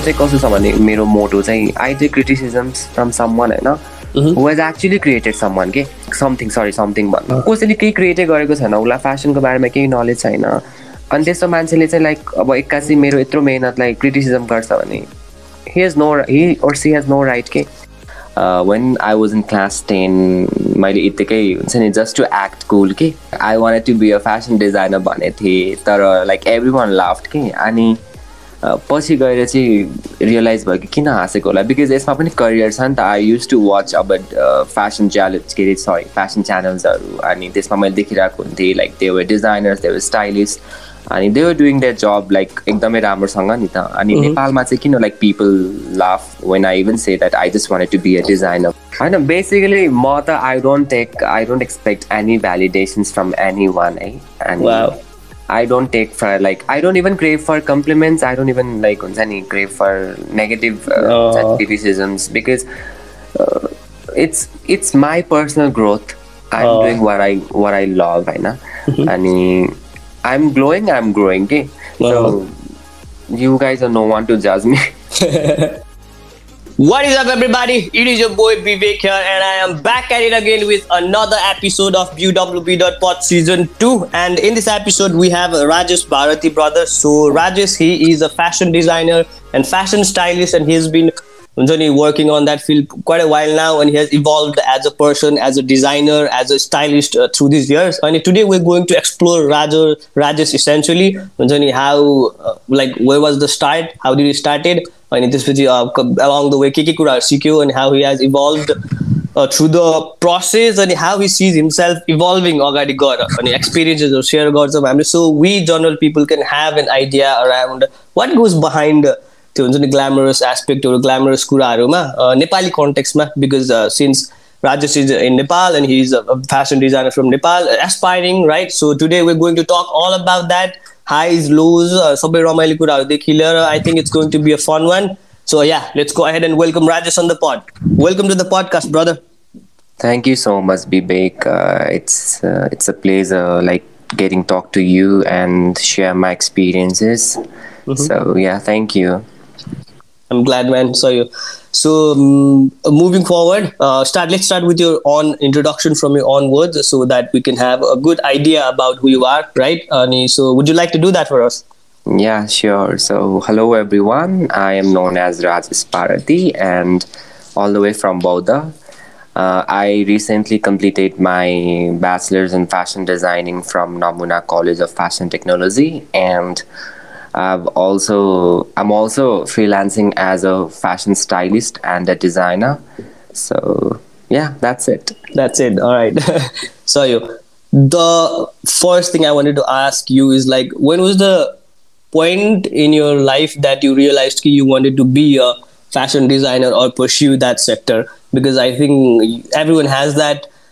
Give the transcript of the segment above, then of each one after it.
Goal चाहिँ कस्तो छ भने मेरो मोटो चाहिँ I take criticisms from someone होइन? Who has actually created someone के? समथिङ सरी समथिङ भन्नु। कसैले केही क्रिएटै गरेको छैन उसलाई फेसनको बारेमा केही नलेज छैन। अनि त्यस्तो मान्छेले चाहिँ लाइक अब एक्कासी मेरो यत्रो मेहनतलाई क्रिटिसिजम गर्छ भने he has no he or she has no right के? When I was in class ten मैले यत्तिकै हुन्छ नि जस्ट टु एक्ट कुल कि? I want to be a fashion designer भनेको थिएँ तर लाइक एभ्री वान लाफ्ट कि? अनि पछि गएर चाहिँ रियलाइज भयो कि किन हाँसेको होला? बिकज यसमा पनि करियर छ नि त। आई युज टु वाच अब फेसन च्यालेन्ज के अरे सरी फेसन च्यानल्सहरू अनि त्यसमा मैले देखिरहेको हुन्थेँ। लाइक त्यो डिजाइनर्स त्यो स्टाइलिस्ट अनि दे वर डुइङ द्याट जब लाइक एकदमै राम्रोसँग नि त। अनि नेपालमा चाहिँ किन like people laugh when I even say that I just want to be a designer होइन बेसिकली म त I don't take I don't expect any validations from anyone है and I don't take for like I don't even crave for compliments. I don't even like any crave for negative uh, oh. criticisms because uh, it's it's my personal growth. I'm oh. doing what I what I love, right now. and I'm glowing, I'm growing. Okay? So you guys are no one to judge me. what is up, everybody? It is your boy Vivek here, and I am back at it again with another episode of BWB.pod season 2. And in this episode, we have Rajesh Bharati brother. So, Rajesh, he is a fashion designer and fashion stylist, and he's been That field quite a while now, and he has evolved as a person, as a designer, as a stylist uh, through these years. And today we're going to explore Raja, Rajesh essentially. Unjani, how, uh, like, where was the start? How did he started? And this uh, along the way, Kiki Kura CQ and how he has evolved uh, through the process and how he sees himself evolving agadi gएर अनि एक्सपिरियन्सेसहरू share गर्छौँ so we general people can have an idea around what goes behind त्यो हुन्छ नि glamorous aspect एउटा glamorous कुराहरूमा Nepali कन्टेक्समा because since Rajesh is in Nepal and he's a fashion designer from Nepal, uh, aspiring, right? So today we're going to talk all about that highs, lows, sabai ramaili kuradekhi liyera. I think it's going to be a fun one. So yeah, let's go ahead and welcome Rajesh on the pod. Welcome to the podcast, brother. Thank you so much, Bibek. Uh, it's uh, it's a pleasure, like getting talk to you and share my experiences. Mm-hmm. So yeah, thank you. I'm glad, man. Saw you. So um, moving forward, uh, start. Let's start with your own introduction from your own words, so that we can have a good idea about who you are, right? Uh, so would you like to do that for us? Yeah, sure. So hello everyone. I am known as Rajesh Bharati, and all the way from Bodha. Uh, I recently completed my bachelor's in fashion designing from Namuna College of Fashion Technology, and I've also I'm also freelancing as a fashion stylist and a designer. So yeah, that's it. That's it. All right. so you the first thing I wanted to ask you is like when was the point in your life that you realized you wanted to be a fashion designer or pursue that sector? Because I think everyone has that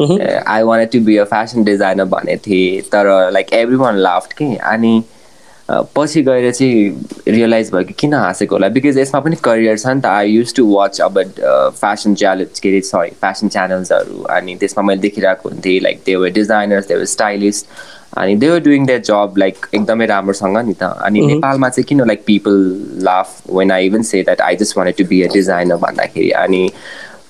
I want to be a fashion designer भनेको थिएँ तर like every one laughed कि? अनि पछि गएर चाहिँ realise भयो कि किन हाँसेको होला? बिकज यसमा पनि करियर छ नि त। आई युज टु वाच अब फेसन च्यालेन्ज के अरे सरी फेसन च्यानल्सहरू अनि त्यसमा मैले देखिरहेको हुन्थेँ लाइक त्यो डिजाइनर्स त्यो स्टाइलिस्ट अनि दे वर डुइङ द्याट जब लाइक एकदमै राम्रोसँग नि त। अनि नेपालमा चाहिँ किन like people laugh when I even say that I just want to be a designer भन्दाखेरि। अनि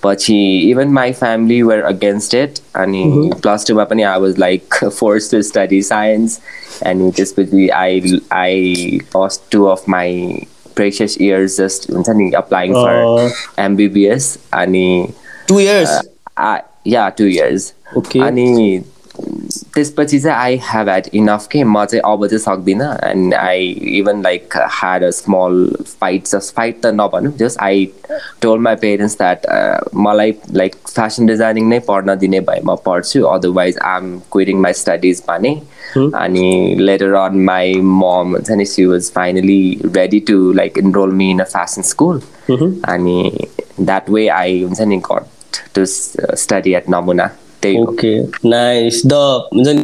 पछि even my family were against it अनि प्लस टूमा पनि I was like force to study science अनि त्यसपछि I I first two of my precious years just हुन्छ नि अप्लाइङ फर एमबिबिएस अनि टु इयर्स या टु इयर्स अनि त्यसपछि चाहिँ आई हेभ ह्याड इनफ के म चाहिँ अब चाहिँ सक्दिनँ and I even like had a small fight just fight त नभनौँ just I told my parents that मलाई लाइक फेसन डिजाइनिङ नै पढ्न दिने भए म पढ्छु. Otherwise I am quitting my studies भने अनि लेटर अन माई मम हुन्छ नि she was finally ready to like enroll me in a fashion school अनि द्याट वे आई हुन्छ नि गट टु स्टडी एट नमुना त्यही ओके नाइस द हुन्छ नि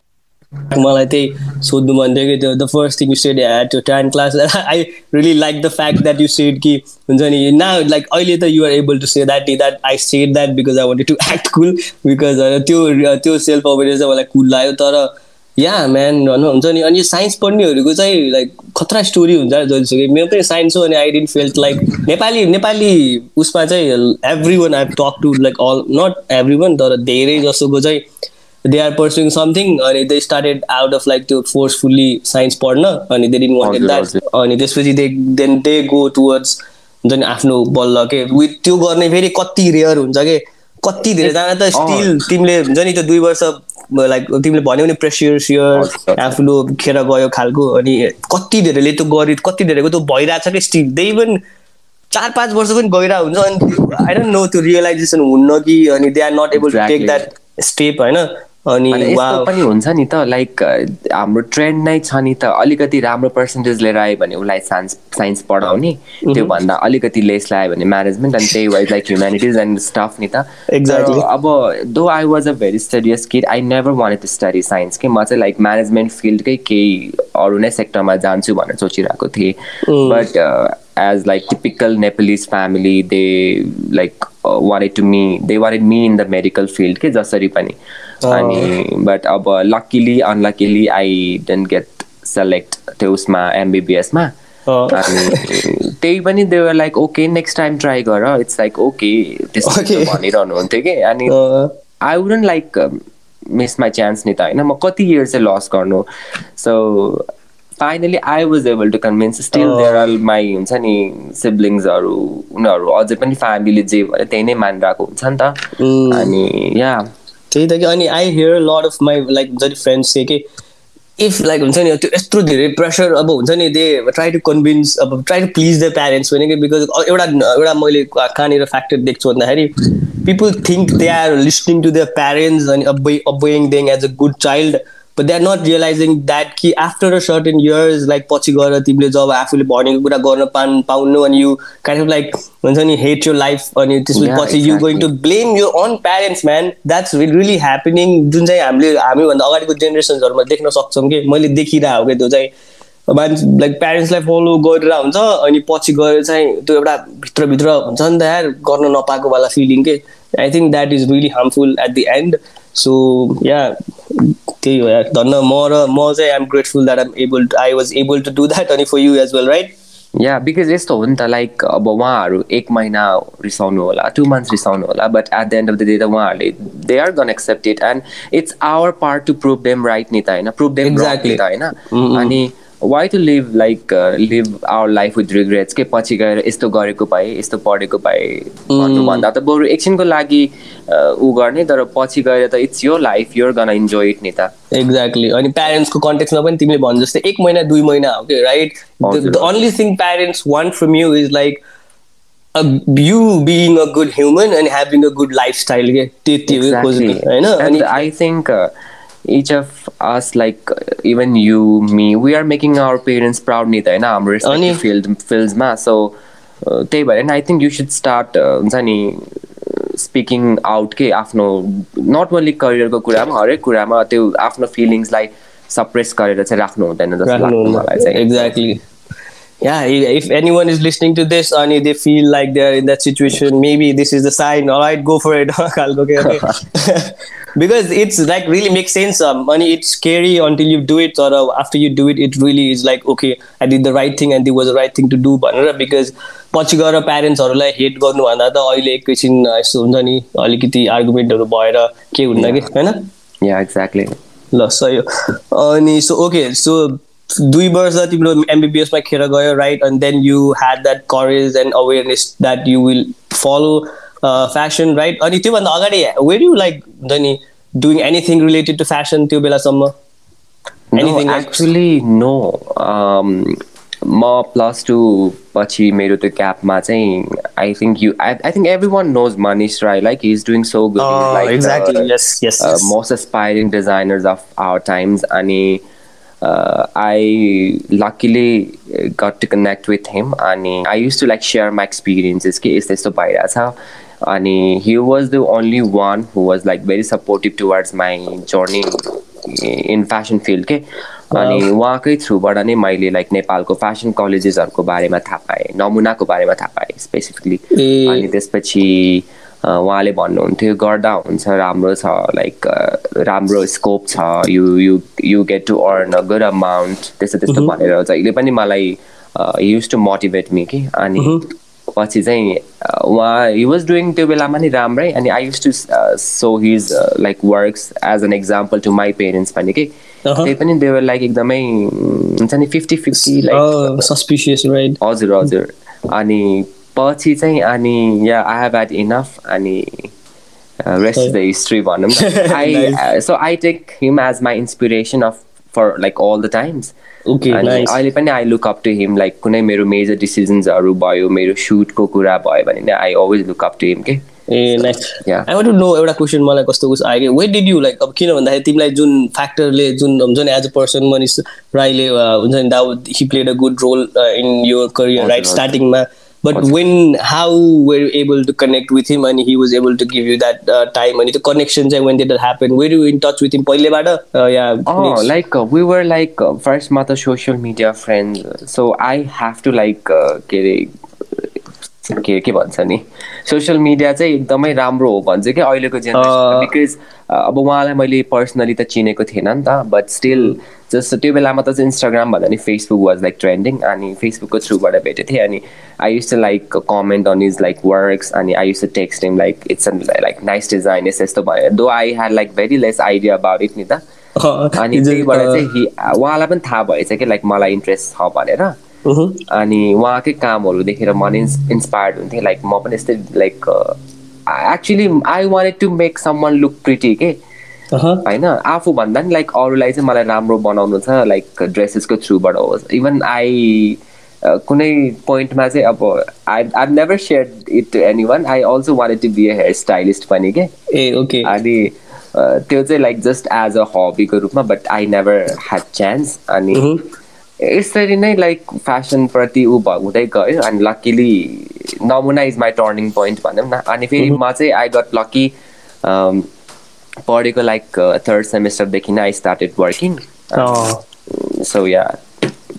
मलाई त्यही सोध्नु मन थियो कि त्यो the first thing you said at त्यो ten class I really like the fact that you said कि हुन्छ नि ना लाइक अहिले त you're able to say that that I said that because I wanted to act cool because त्यो त्यो self awareness चाहिँ मलाई कुल लाग्यो तर या म्यान भनौँ हुन्छ नि। अनि साइन्स पढ्नेहरूको चाहिँ लाइक खतरा स्टोरी हुन्छ जतिसक्यो मेरो पनि साइन्स हो अनि I didn't felt like Nepali Nepali उसमा चाहिँ every one I talk to like all not every one तर धेरै जसोको चाहिँ दे आर पर्सुइङ समथिङ अनि they started out of like त्यो फोर्सफुल्ली साइन्स पढ्न अनि दे डिन वान्टेड द्याट अनि त्यसपछि they then they go towards हुन्छ नि आफ्नो बल्ल के विथ त्यो गर्ने फेरि कति रेयर हुन्छ कि कति धेरैजना त स्टिल तिमीले हुन्छ नि त्यो दुई वर्ष लाइक तिमीले भन्यो भने प्रेसियर सियर आफ्नो खेर गयो खालको अनि कति धेरैले त्यो गरि कति धेरैको त्यो भइरहेछ कि स्टिल दे इभन चार पाँच वर्ष पनि गइरहेको हुन्छ अनि आई डोन्ट नो त्यो रियलाइजेसन हुन्न कि अनि they are not able to take that step होइन? अनि पनि हुन्छ नि त लाइक हाम्रो ट्रेन्ड नै छ नि त। अलिकति राम्रो पर्सेन्टेज लिएर आयो भने उसलाई साइन्स साइन्स पढाउने। त्योभन्दा अलिकति लेस ल्यायो भने म्यानेजमेन्ट अनि त्यही wise like humanities and stuff नि त। एक्ज्याक्टली अब though I was a very studious kid I never want to study science कि। म चाहिँ लाइक म्यानेजमेन्ट फिल्डकै केही अरू नै सेक्टरमा जान्छु भनेर सोचिरहेको थिएँ। But as like typical Nepalese family they like wanted to me they wanted me in the medical field के जसरी पनि अनि बट अब luckily unluckily I didn't get select त्यो उसमा एमबिबिएसमा अनि त्यही पनि they were like okay next time try गर इट्स लाइक ओके त्यस्तो भनिरहनु हुन्थ्यो कि अनि I wouldn't like miss my chance नि त होइन म कति इयर चाहिँ लस गर्नु so finally I was able to convince still there are my हुन्छ नि सिब्लिङ्सहरू उनीहरू अझै पनि फ्यामिलीले जे भयो त्यही नै मानिरहेको हुन्छ नि त। अनि या त्यही त कि अनि I hear lot of my like जति फ्रेन्ड्स चाहिँ कि इफ लाइक हुन्छ नि त्यो यत्रो धेरै प्रेसर अब हुन्छ नि दे ट्राई टु कन्भिन्स अब try to please the parents पनि कि बिकज एउटा एउटा मैले कहाँनिर फ्याक्टर देख्छु भन्दाखेरि people think they are listening to the parents अनि अब obeying them as a good child but they are not realising that कि after a certain years like पछि गएर तिमीले जब आफूले भनेको कुरा गर्न पाउनु पाउनु अनि यु काइन्ड अफ लाइक हुन्छ नि हेट यो लाइफ अनि त्यसपछि पछि यु गोइङ टु ब्लेम यो on parents man that's really happening जुन चाहिँ हामीले हामीभन्दा अगाडिको जेनेरेसन्सहरूमा देख्न सक्छौँ कि मैले देखिरहेको हो कि त्यो चाहिँ। मान्छे लाइक प्यारेन्ट्सलाई फलो गरेर हुन्छ अनि पछि गएर चाहिँ त्यो एउटा भित्रभित्र हुन्छ नि त यार गर्न नपाएको वाला फिलिङ के। I think that is really harmful at the end so या त्यही हो यार धन्न म र म चाहिँ I'm grateful that I'm able I was able to do that अनि for you as well right yeah because यस्तो हो नि त लाइक अब उहाँहरू एक महिना रिसाउनु होला टु मन्थ्स रिसाउनु होला but at the end of the day त उहाँहरूले they are gonna accept it and it's our part to prove them right नि त होइन प्रुभ देम एक्ज्याक्टली त होइन अनि why to live like live our life with regrets के पछि गएर यस्तो गरेको भए यस्तो पढेको भए भन्नुभन्दा त बरु एकछिनको लागि ऊ गर्ने तर पछि गएर त इट्स यो life you're gonna enjoy it नि त। एक्ज्याक्टली अनि प्यारेन्ट्सको कन्टेक्समा पनि तिमीले भन् जस्तै एक महिना दुई महिना हो कि right the only thing parents want from you is like you being a good human and having a good lifestyle के त्यति होइन? I think each of us like even you me we are making our parents proud नि त होइन हाम्रो field fieldsमा so त्यही भएर I think you should start हुन्छ नि स्पिकिङ आउट के आफ्नो नट ओन्ली करियरको कुरामा हरेक कुरामा त्यो आफ्नो फिलिङ्सलाई सप्रेस गरेर चाहिँ राख्नु हुँदैन जस्तो लाग्छ मलाई चाहिँ। Exactly yeah, if anyone is listening to this and they feel like they're in that situation, maybe this is the sign. All right, go for it. okay, okay. because it's like really makes sense. Um, it's scary until you do it, or uh, after you do it, it really is like okay, I did the right thing and it was the right thing to do. But because पछि गएर प्यारेन्ट्सहरूलाई hate गर्नुभन्दा त अहिले एकैछिन यस्तो हुन्छ नि अलिकति आर्गुमेन्टहरू भएर के हुन्न कि होइन या एक्ज्याक्टली ल सही हो अनि सो ओके सो दुई वर्ष तिम्रो एमबिबिएसमा खेर गयो right and then you had that courage and awareness that you will follow fashion right अनि त्योभन्दा अगाडि वेयर यु लाइक हुन्छ नि doing anything related to fashion त्यो बेलासम्म? एक्चुली नो म प्लस टू पछि मेरो त्यो क्यापमा चाहिँ I think you I think everyone knows Manish Rai like is doing so good like most aspiring designers of our times अनि uh, I luckily uh, got to connect with him and I used to like share my experiences के यस्तो यस्तो भइरहेछ अनि he was the only one who was like very supportive towards my journey in fashion field के अनि उहाँकै थ्रुबाट नै मैले लाइक नेपालको फेसन कलेजेसहरूको बारेमा थाहा पाएँ नमुनाको बारेमा थाहा पाएँ स्पेसिफिकली अनि त्यसपछि उहाँले भन्नुहुन्थ्यो गर्दा हुन्छ राम्रो छ लाइक राम्रो स्कोप छ you you you get to earn a good amount त्यस्तो त्यस्तो भनेर जहिले पनि मलाई युज टु मोटिभेट मी कि? अनि पछि चाहिँ उहाँ हि वाज डुइङ त्यो बेलामा नि राम्रै अनि I used to show his like works as an example to my parents पनि कि? त्यही पनि देवर लाइक एकदमै हुन्छ नि फिफ्टी फिफ्टी लाइक हजुर हजुर। अनि पछि चाहिँ अनि या आई हेभ ह्याड इनफ अनि रेस्ट द हिस्ट्री भनौँ न I so I take him as my inspiration of for like all the times अनि अहिले पनि I look up to him like कुनै मेरो मेजर डिसिजन्सहरू भयो मेरो सुटको कुरा भयो भने नै I always look up to him के ए nice I want to know एउटा क्वेसन मलाई कस्तो कस्तो आयो कि वेट डिड यु लाइक अब किन भन्दाखेरि तिमीलाई जुन फ्याक्टरले जुन हुन्छ नि एज अ पर्सन मनिस राईले हुन्छ नि though he played a good role in your career right स्टार्टिङमा but when how were you able to connect with him and he was able to give you that uh, time and the connections and when did that happen were you in touch with him uh, yeah oh like uh, we were like uh, first mother social media friends so i have to like get a के के भन्छ नि? Social media चाहिँ एकदमै राम्रो हो भन्छ कि अहिलेको जेनेरेसन बिकज अब उहाँलाई मैले पर्सनली त चिनेको थिएन नि त बट स्टिल जस्तो त्यो बेलामा त चाहिँ इन्स्टाग्राम भन्दा नि फेसबुक वाज लाइक ट्रेन्डिङ अनि फेसबुकको थ्रुबाट भेटेको थिएँ अनि I used to like comment on his like works अनि I used to text him like it's on like nice design यस्तो यस्तो भयो though I had like very less idea about it नि त। अनि त्यहीबाट चाहिँ उहाँलाई पनि थाहा भएछ कि लाइक मलाई इन्ट्रेस्ट छ भनेर। अनि उहाँकै कामहरू देखेर म इन्सपायर्ड हुन्थेँ। लाइक म पनि यस्तै like actually I wanted to make someone look pretty के होइन? आफू भन्दा नि लाइक अरूलाई चाहिँ मलाई राम्रो बनाउनु छ लाइक ड्रेसेसको थ्रुबाट होस्। इभन आई कुनै पोइन्टमा चाहिँ अब I I never share it to anyone I also wanted to be a hair stylist पनि के ए ओके अनि त्यो चाहिँ लाइक जस्ट एज अ हबीको रूपमा but I never had chance अनि यसरी नै लाइक फेसनप्रति ऊ हुँदै गयो अनि लक्किली नमुना इज माई टर्निङ पोइन्ट भनौँ न अनि फेरि म चाहिँ आई गट लक्की पढेको लाइक थर्ड सेमेस्टरदेखि नै I started working so yeah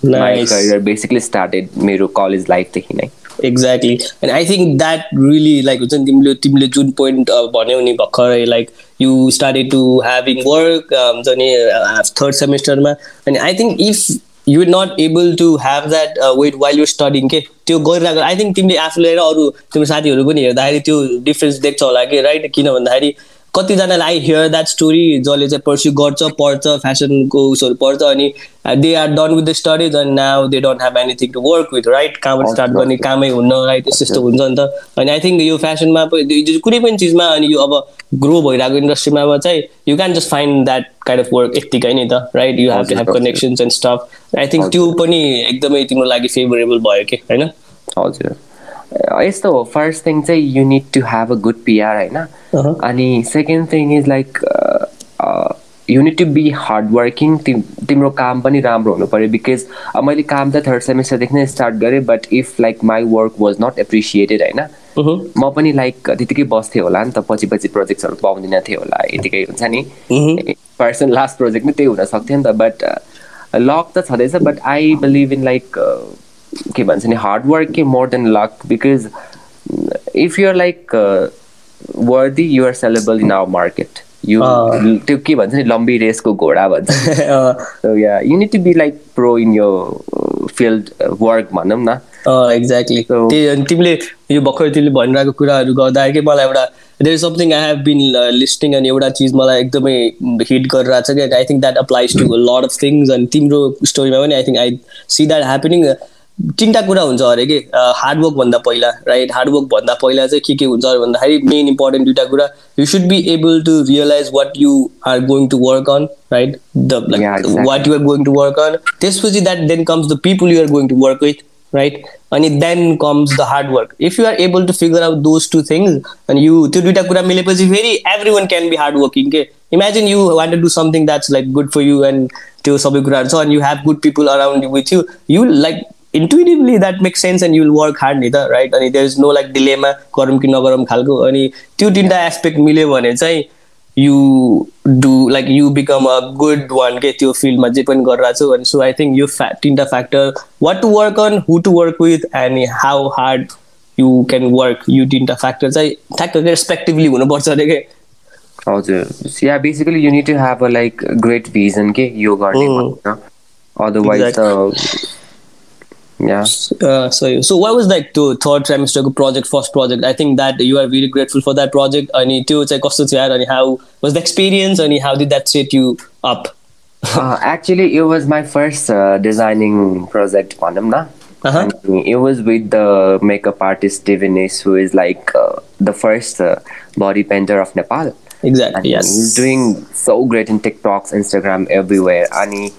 career basically started मेरो कलेज लाइफदेखि नै exactly and I think that really like हुन्छ नि तिमीले तिमीले जुन पोइन्ट भन्यौ नि भर्खरै like you started to having work हुन्छ नि थर्ड सेमेस्टरमा अनि I think if you not able to have that weight while you studying के त्यो गरिरहेको आई थिङ्क तिमीले आफूले र अरू तिम्रो साथीहरू पनि हेर्दाखेरि त्यो डिफ्रेन्स देख्छ होला कि राइट किन भन्दाखेरि कतिजनालाई आई हियर द्याट स्टोरी जसले चाहिँ पर्स्यु गर्छ पढ्छ फेसनको उसहरू पढ्छ अनि they are done with the studies and now they don't have anything to work with right कामबाट स्टार्ट गर्ने कामै हुन्न राइट त्यस्तो यस्तो हुन्छ नि त। अनि आई थिङ्क यो फेसनमा कुनै पनि चिजमा अनि यो अब ग्रो भइरहेको इन्डस्ट्रीमा चाहिँ you can just find that kind of work यत्तिकै नि त right you have to have connections and stuff I think त्यो पनि एकदमै तिम्रो लागि फेभरेबल भयो कि होइन? हजुर। यस्तो हो फर्स्ट थिङ चाहिँ you need to have a good PR होइन। अनि second thing is like you need to be hard working तिम्रो काम पनि राम्रो हुनु पऱ्यो बिकज मैले काम त थर्ड सेमेस्टरदेखि नै स्टार्ट गरेँ but if like my work was not appreciated होइन म पनि लाइक त्यतिकै बस्थेँ होला नि त पछि पछि प्रोजेक्ट्सहरू पाउँदिनँ थियो होला यतिकै हुन्छ नि। पर्सन लास्ट प्रोजेक्ट नै त्यही हुन सक्थ्यो नि त बट लक त छँदैछ but I believe in like के भन्छ नि हार्ड वर्क के more than luck because if you're like worthy you're sellable in our market you त्यो के भन्छ नि लम्बी रेसको घोडा भन्छ। Yeah you need to be like pro in यो फिल्ड वर्क भनौँ न। एक्ज्याक्टली त्यही अनि तिमीले यो भर्खर तिमीले भनिरहेको कुराहरू गर्दाखेरि मलाई एउटा there something I have been listening अनि एउटा चिज मलाई एकदमै हिट गरिरहेको छ कि I think that applies to lot of things अनि तिम्रो स्टोरीमा पनि I think I see that happening तिनवटा कुरा हुन्छ अरे कि हार्डवर्क भन्दा पहिला राइट हार्डवर्क भन्दा पहिला चाहिँ के के हुन्छ अरे भन्दाखेरि मेन इम्पोर्टेन्ट दुइटा कुरा you should be able to realize what you are going to work on right the what you are going to work on त्यसपछि that then comes the people you are going to work with right अनि then comes the hard work if you are able to figure out those two things अनि you त्यो दुइटा कुरा मिलेपछि फेरि everyone can be hard working के imagine you want to do something that's like good for you and त्यो सबै कुराहरू छ अनि you have good people around with you you like intuitively that make sense and you'll work hard नि त right अनि there is no like dilemma गरौँ कि नगरौँ खालको अनि त्यो तिनवटा एस्पेक्ट मिल्यो भने चाहिँ you do like you become a good one के त्यो फिल्डमा जे पनि गरिरहेको छु अनि सो आई थिङ्क यो फ्या तिनवटा factor what to work on who to work with and how hard you can work यो तिनवटा फ्याक्टर चाहिँ ठ्याक्क रेस्पेक्टिभली हुनुपर्छ अरे के हजुर. Yeah basically you need to have a like great vision के यो गर्ने अदरवाइज त yeah uh, so so what was like to third trimester project first project i think that you are really grateful for that project and to check off and how was the experience and how did that set you up uh, actually it was my first uh, designing project pandamna uh-huh. it was with the makeup artist Devinis, who is like uh, the first uh, body painter of Nepal. Exactly. And yes. He's doing so great in TikToks, Instagram, everywhere. And he,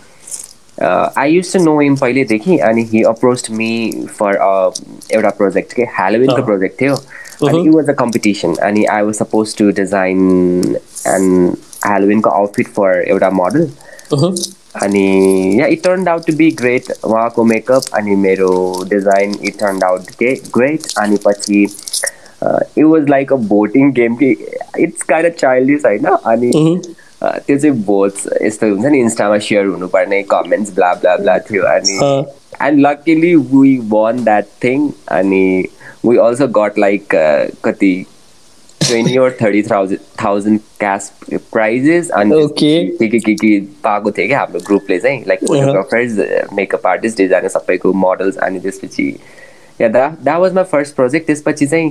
I use to know him पहिल्यैदेखि अनि he approach me for एउटा project के हेलोविनको project थियो। अनि it was a competition अनि I was suppose to design and हेलोविनको outfit for एउटा model अनि yeah it turn out to be great उहाँको मेकअप अनि मेरो डिजाइन इट टर्न आउट के ग्रेट अनि पछि it was like a voting game कि इट्स काइन्ड अ चाइल्डिस होइन अनि त्यो चाहिँ भोट्स यस्तो हुन्छ नि इन्स्टामा सेयर हुनुपर्ने कमेन्ट्स ब्ला ब्ला ब्ला थियो। अनि and luckily we won that thing अनि वी अल्सो गट लाइक कति twenty or thirty thousand thousand cash prizes अनि के के के के पाएको थियो क्या हाम्रो ग्रुपले चाहिँ like photographers makeup artist designer सबैको मोडल्स अनि त्यसपछि yeah that was my first project त्यसपछि चाहिँ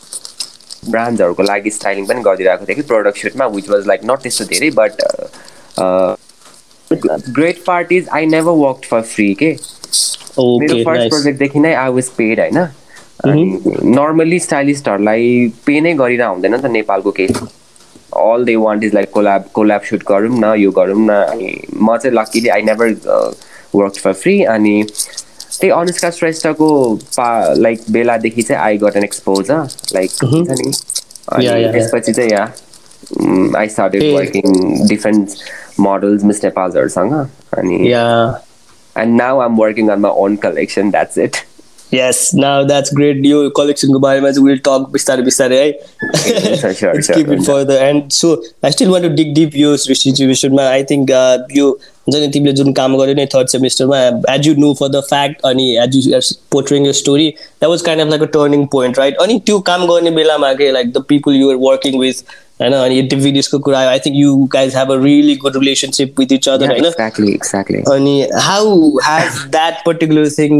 ब्रान्ड्सहरूको लागि स्टाइलिङ पनि गरिदिरहेको थिएँ कि प्रडक्ट सुटमा विच वाज लाइक नट त्यस्तो धेरै but great parties I never work for free के मेरो फर्स्ट प्रोजेक्टदेखि नै आई वाज पेड होइन? नर्मली स्टाइलिस्टहरूलाई पे नै गरिरह हुँदैन नि त नेपालको case. All they want is like collab collab shoot गरौँ न यो गरौँ न अनि म चाहिँ luckily I never work for free अनि त्यही अनुष्का श्रेष्ठको पा लाइक बेलादेखि चाहिँ I got an exposure like हुन्छ नि अनि त्यसपछि चाहिँ yeah I started working different models, Miss Nepalsहरूसँग अनि and now I'm working on my own collection. That's it. Yes, now that's great. New collection बारेमा चाहिँ we'll talk बिस्तारै बिस्तारै है. sure, sure, Let's keep it further. And so I still want to dig deep यो सिचुएसनमा I think यो हुन्छ नि तिमीले जुन काम गर्यो नि third सेमिस्टरमा as you know for the fact अनि as you portraying your story that was kind of like a turning point right अनि त्यो काम गर्ने बेलामा के like the people you're working with होइन अनि डिभिडिसको कुरा I think you guys have a really good relationship with each other होइन अनि how has that particular thing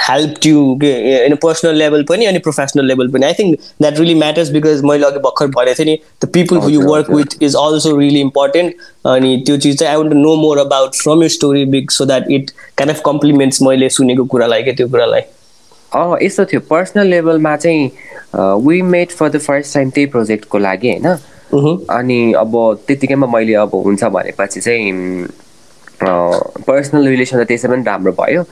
help you in personal level पनि अनि प्रोफेसनल लेभल पनि? I think that really matters because मैले अघि भर्खर भनेको थिएँ नि the people who you work with is also really important अनि त्यो चिज चाहिँ I want know more about from you story big so that it kind of compliments मैले सुनेको कुरालाई क्या त्यो कुरालाई। यस्तो थियो। पर्सनल लेभलमा चाहिँ we made for the first time त्यही प्रोजेक्टको लागि होइन? अनि अब त्यतिकैमा मैले अब हुन्छ भनेपछि चाहिँ पर्सनल रिलेसन त त्यसै पनि राम्रो भयो।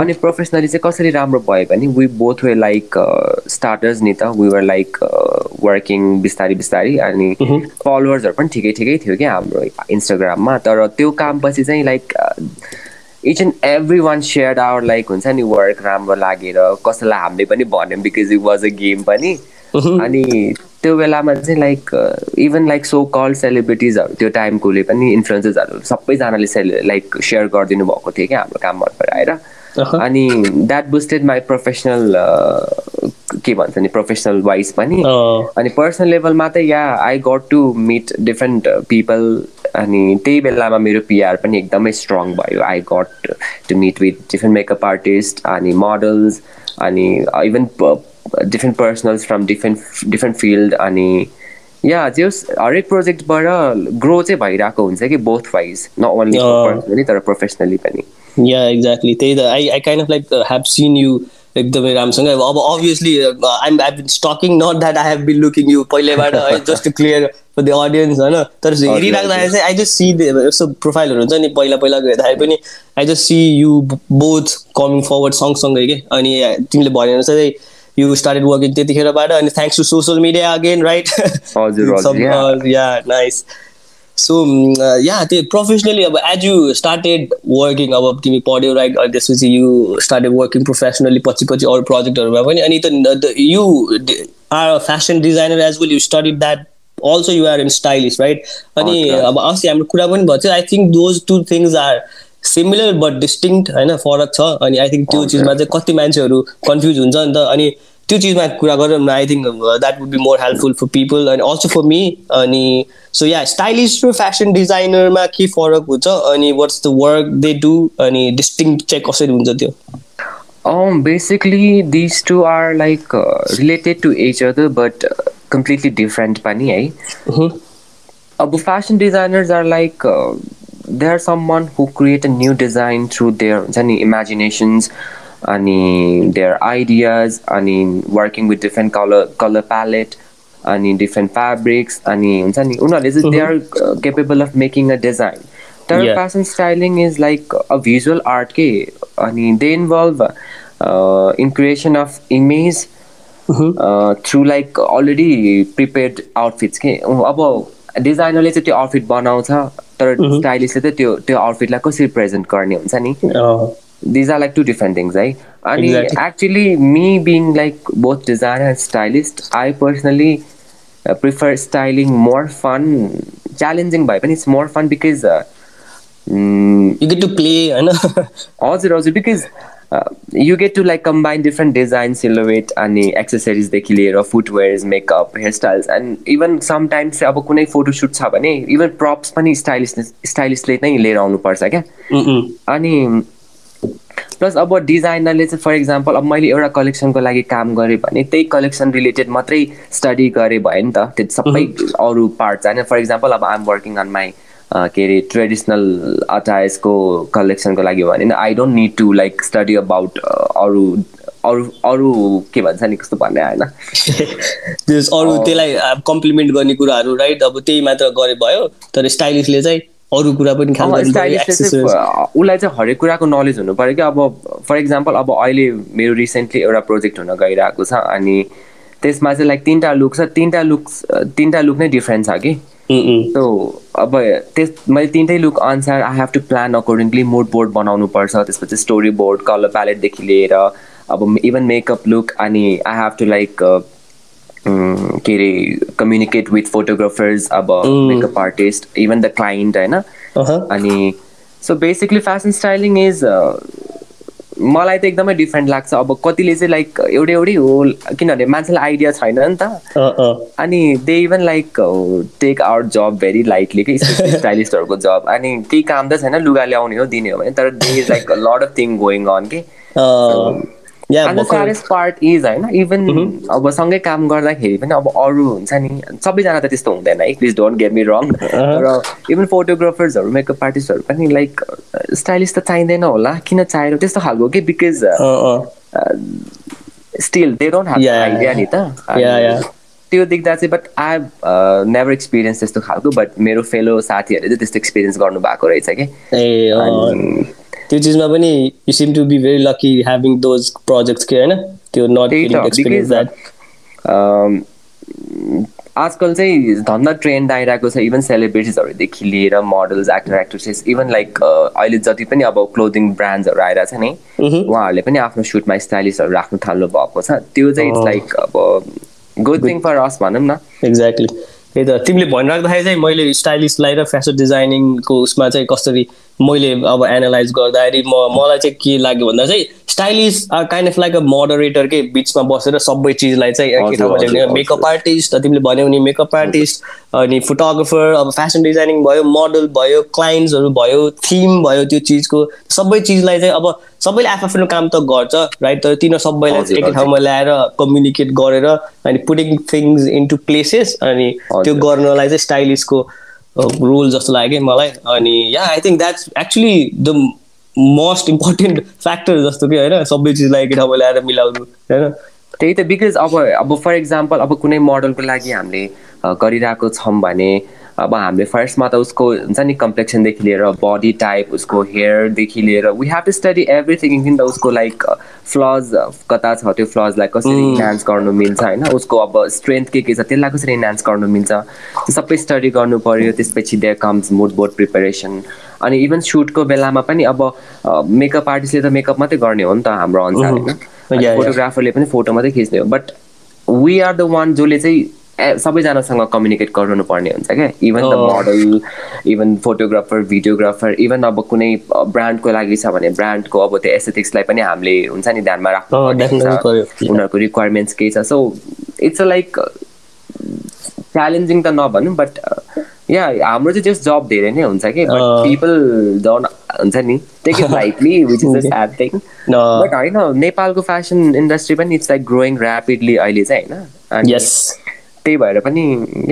अनि प्रोफेसनली चाहिँ कसरी राम्रो भयो भने we both were like starters नि त। वी वर लाइक वर्किङ बिस्तारी बिस्तारी। अनि फलोवर्सहरू पनि ठिकै ठिकै थियो क्या हाम्रो इन्स्टाग्राममा तर त्यो काम पछि चाहिँ like each and every one share our like हुन्छ नि वर्क राम्रो लागेर कसैलाई हामीले पनि भन्यौँ because it was a game पनि। अनि त्यो बेलामा चाहिँ like even like so call सेलिब्रिटिजहरू त्यो टाइमकोले पनि इन्फ्लुएन्सेसहरू सबैजनाले सेलि लाइक सेयर गरिदिनु भएको थियो क्या हाम्रो काम मन पराएर अनि द्याट बुस्टेड माई प्रोफेसनल के भन्छ नि प्रोफेसनल वाइज पनि। अनि पर्सनल लेभलमा त yeah I got to meet different people अनि त्यही बेलामा मेरो पिआर पनि एकदमै स्ट्रङ भयो। I got to meet with different makeup artist अनि मोडल्स अनि even different personals from different different field अनि या जो हरेक प्रोजेक्टबाट ग्रो चाहिँ भइरहेको हुन्छ कि both wise not only personally तर प्रोफेसनली पनि। या एक्ज्याक्टली त्यही त। I I kind of like have seen you एकदमै राम्रोसँग। अब obviously I'm I been stalking not that I have been looking you पहिलेबाट है just clear for the audience होइन। तर हेरिराख्दाखेरि चाहिँ आई जस्ट सी यस्तो प्रोफाइलहरू हुन्छ नि पहिला पहिलाको हेर्दाखेरि पनि I just see you both coming forward सँगसँगै के? अनि तिमीले भने चाहिँ यु स्टार्टेड वर्किङ त्यतिखेरबाट अनि thanks to social media again right yeah nice so yeah त्यो प्रोफेसनली अब एज यु स्टार्टेड वर्किङ अब तिमी पढ्यौ राइट अनि त्यसपछि यु स्टार्टेड वर्किङ प्रोफेसनली पछि पछि अरू प्रोजेक्टहरूमा पनि अनि त you are fashion designer as well you study that also you are in stylist right अनि अब अस्ति हाम्रो कुरा पनि भएको थियो I think those two things are similar but distinct होइन फरक छ। अनि आई थिङ्क त्यो चिजमा चाहिँ कति मान्छेहरू कन्फ्युज हुन्छ नि त। अनि त्यो चिजमा कुरा गरौँ न I think that would be more helpful for people and also for me अनि सो या स्टाइलिस र फेसन डिजाइनरमा के फरक हुन्छ अनि what's the work they do अनि डिस्टिङ कसरी हुन्छ त्यो? Basically this two are like related to other but completely different पनि है अब fashion designers are like they are some create a new design through their हुन्छ नि इमेजिनेसन्स अनि their ideas, अनि working with different color color palette, अनि different fabrics, अनि हुन्छ नि उनीहरूले चाहिँ they are uh, capable of making a design. तर Yeah. fashion styling is like a visual art के अनि they involve uh, in creation of image uh, through like already prepared outfits के अब डिजाइनरले चाहिँ त्यो आउटफिट बनाउँछ तर स्टाइलिस्टले चाहिँ त्यो त्यो आउटफिटलाई कसरी प्रेजेन्ट गर्ने हुन्छ नि these are like two different things right and Exactly. actually me being like both designer and stylist i personally uh, prefer styling more fun challenging by but it's more fun because uh, mm, you get to play होइन हजुर हजुर because you get to like combine different design silhouette अनि एक्सेसरिजदेखि लिएर footwears makeup hairstyles and even sometimes अब कुनै photoshoot छ भने इभन प्रप्स पनि स्टाइलिस्ट स्टाइलिस्टले नै लिएर आउनुपर्छ क्या अनि प्लस अब डिजाइनरले चाहिँ फर इक्जाम्पल अब मैले एउटा कलेक्सनको लागि काम गरेँ भने त्यही कलेक्सन रिलेटेड मात्रै स्टडी गरेँ भयो नि त। त्यो सबै अरू पार्ट होइन। फर इक्जाम्पल अब आइएम वर्किङ अन माई के अरे ट्रेडिसनल अटायर्सको कलेक्सनको लागि भने I don't need to like study about अरू अरू अरू के भन्छ नि कस्तो भन्ने होइन त्यस अरू त्यसलाई कम्प्लिमेन्ट गर्ने कुराहरू राइट अब त्यही मात्र गरे भयो। तर स्टाइलिसले चाहिँ अरू कुरा पनि उसलाई चाहिँ हरेक कुराको नलेज हुनु पऱ्यो कि? अब फर इक्जाम्पल अब अहिले मेरो रिसेन्टली एउटा प्रोजेक्ट हुन गइरहेको छ अनि त्यसमा चाहिँ लाइक तिनवटा लुक छ। तिनवटा लुक तिनवटा लुक नै डिफ्रेन्ट छ कि। सो अब त्यस मैले तिनटै लुक अनुसार I have to plan accordingly mood board बनाउनु पर्छ त्यसपछि स्टोरी बोर्ड कलर प्यालेटदेखि लिएर अब इभन मेकअप लुक अनि आई हेभ टु लाइक के अरे कम्युनिकेट विथ फोटोग्राफर्स अब makeup artist even the client होइन। अनि so basically fashion styling is मलाई त एकदमै डिफ्रेन्ट लाग्छ। अब कतिले चाहिँ लाइक एउटै एउटै हो किनभने मान्छेलाई आइडिया छैन नि त। अँ। अनि they even like take our job very lightly कि स्टाइलिस्टहरूको जब अनि केही काम त छैन लुगा ल्याउने हो दिने हो भने तर there is like lot of thing going on के। अँ, या एन्ड द भर्खर सारेस्ट पार्ट इज होइन इभन अब सँगै काम गर्दाखेरि पनि अब अरू हुन्छ नि सबैजना त त्यस्तो हुँदैन है please don't get me wrong तर इभन फोटोग्राफर्सहरू मेकअप आर्टिस्टहरू पनि लाइक स्टाइलिस्ट त चाहिँदैन होला किन चाहिएर त्यस्तो खालको के? Because. Still they don't have idea नि त. त्यो देख्दा चाहिँ बट आई नेभर एक्सपिरियन्स त्यस्तो खालको बट मेरो फेलो साथीहरूले चाहिँ त्यस्तो एक्सपिरियन्स गर्नु भएको रहेछ कि। त्यो चिजमा पनि you seem to be very lucky having those projects के होइन? त्यो नट एक्सपिरियन्स द्याट आजकल चाहिँ धन्दा ट्रेन्ड आइरहेको छ इभन सेलिब्रिटिजहरूदेखि लिएर models actor actresses even like अहिले जति पनि अब क्लोदिङ ब्रान्ड्सहरू आइरहेछ नि उहाँहरूले पनि आफ्नो सुटमा स्टाइलिस्टहरू राख्नु थाल्नु भएको छ। त्यो चाहिँ इट्स लाइक अब गुड थिङ फर अस भनौँ न। एक्ज्याक्टली त्यही त तिमीले भनिराख्दाखेरि चाहिँ मैले स्टाइलिस्टलाई र फेसन डिजाइनिङको उसमा चाहिँ कसरी मैले अब एनालाइज गर्दाखेरि म मलाई चाहिँ के लाग्यो भन्दा चाहिँ stylist are kind of like a moderator के बिचमा बसेर सबै चिजलाई चाहिँ एकै ठाउँमा ल्याउने। मेकअप आर्टिस्ट तिमीले भन्यौ नि मेकअप आर्टिस्ट अनि फोटोग्राफर अब फेसन डिजाइनिङ भयो मोडल भयो क्लाइन्ट्सहरू भयो थिम भयो त्यो चिजको सबै चिजलाई चाहिँ अब सबैले आफ्नो काम त गर्छ राइट तर तिनीहरू सबैलाई चाहिँ एकै। ठाउँमा ल्याएर कम्युनिकेट गरेर अनि पुटिङ थिङ्स इन्टु प्लेसेस अनि त्यो। गर्नलाई चाहिँ स्टाइलिस्टको रोल जस्तो लाग्यो कि मलाई अनि yeah I think that's actually the most important factor जस्तो कि होइन सबै चिजलाई एकै ठाउँमा ल्याएर मिलाउनु होइन त्यही त बिकज अब अब फर इक्जाम्पल अब कुनै मोडलको लागि हामीले गरिरहेको छौँ भने अब हामीले फर्स्टमा त उसको हुन्छ नि कम्प्लेक्सनदेखि लिएर बडी टाइप उसको हेयरदेखि लिएर we have to study everything किन त उसको लाइक फ्लज कता छ त्यो फ्लजलाई कसरी इन्हान्स गर्नु मिल्छ होइन? उसको अब स्ट्रेन्थ के के छ त्यसलाई कसरी इन्हान्स गर्नु मिल्छ? त्यो सबै स्टडी गर्नु पऱ्यो त्यसपछि there comes mood board preparation अनि इभन सुटको बेलामा पनि अब मेकअप आर्टिस्टले त मेकअप मात्रै गर्ने हो नि त हाम्रो अनुसार होइन? फोटोग्राफरले पनि फोटो मात्रै खिच्ने हो. But we are the one जसले चाहिँ सबैजनासँग कम्युनिकेट गराउनु पर्ने हुन्छ क्या? Even the model even photographer videographer even अब कुनै ब्रान्डको लागि छ भने ब्रान्डको अब त्यो एस्थेटिक्सलाई पनि हामीले हुन्छ नि ध्यानमा राख्नु उनीहरूको रिक्वायरमेन्ट्स केही छ। So it's a like challenging त नभनौँ बट या हाम्रो चाहिँ जस्ट जब धेरै नै हुन्छ कि। पिपल डोन्ट हुन्छ नि take it lightly which is sad thing but होइन नेपालको फेसन इन्डस्ट्री पनि इट्स लाइक ग्रोइङ ऱ्यापिडली अहिले चाहिँ होइन? त्यही भएर पनि